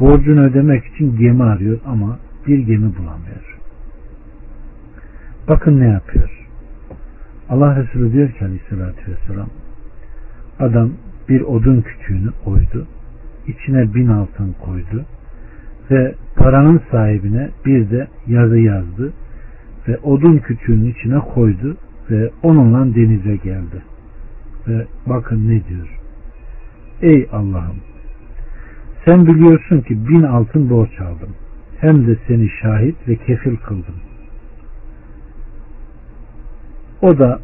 borcunu ödemek için gemi arıyor ama bir gemi bulamıyor. Bakın ne yapıyor. Allah Resulü diyor ki aleyhissalatü vesselam adam bir odun küçüğünü oydu içine bin altın koydu ve paranın sahibine bir de yazı yazdı ve odun küçüğünün içine koydu ve onunla denize geldi. Ve bakın ne diyor. Ey Allah'ım sen biliyorsun ki bin altın borç aldım. Hem de seni şahit ve kefil kıldım. O da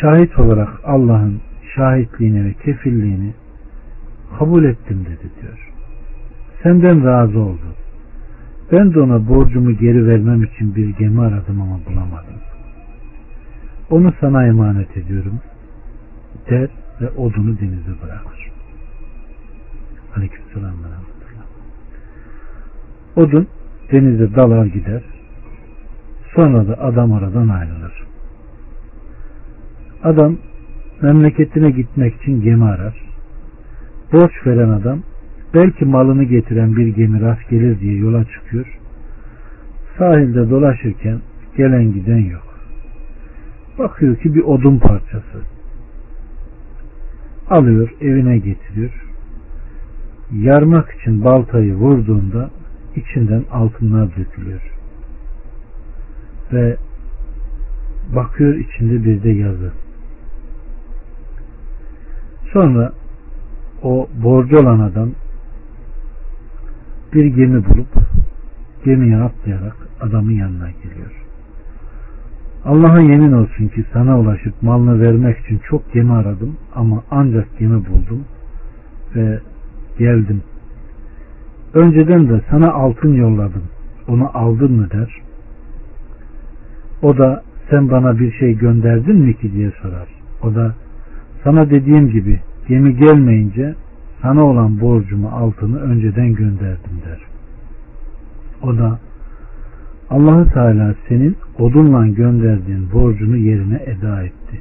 şahit olarak Allah'ın şahitliğini ve kefilliğini kabul ettim dedi diyor. Senden razı oldu. Ben de ona borcumu geri vermem için bir gemi aradım ama bulamadım. Onu sana emanet ediyorum der ve odunu denize bırakır. Aleykümselam ve Odun denize dalar gider. Sonra da adam oradan ayrılır. Adam memleketine gitmek için gemi arar. Borç veren adam belki malını getiren bir gemi rast gelir diye yola çıkıyor. Sahilde dolaşırken gelen giden yok. Bakıyor ki bir odun parçası. Alıyor evine getiriyor. Yarmak için baltayı vurduğunda içinden altınlar dökülüyor. Ve bakıyor içinde bir de yazı. Sonra o borcu olan adam bir gemi bulup gemiye atlayarak adamın yanına geliyor. Allah'a yemin olsun ki sana ulaşıp malını vermek için çok gemi aradım ama ancak gemi buldum ve geldim. Önceden de sana altın yolladım. Onu aldın mı der. O da sen bana bir şey gönderdin mi ki diye sorar. O da sana dediğim gibi gemi gelmeyince sana olan borcumu altını önceden gönderdim der. O da Allahu Teala senin odunla gönderdiğin borcunu yerine eda etti.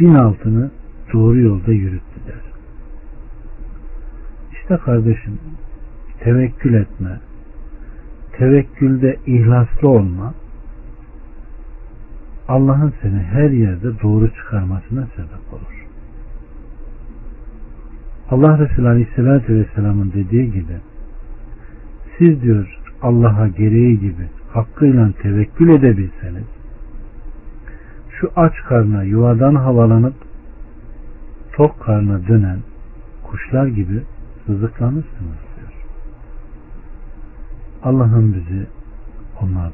Bin altını doğru yolda yürüttü. İşte kardeşim tevekkül etme, tevekkülde ihlaslı olma, Allah'ın seni her yerde doğru çıkarmasına sebep olur. Allah Resulü Aleyhisselatü Vesselam'ın dediği gibi siz diyor Allah'a gereği gibi hakkıyla tevekkül edebilseniz şu aç karna yuvadan havalanıp tok karna dönen kuşlar gibi sızıklanırsınız diyor. Allah'ın bizi onlar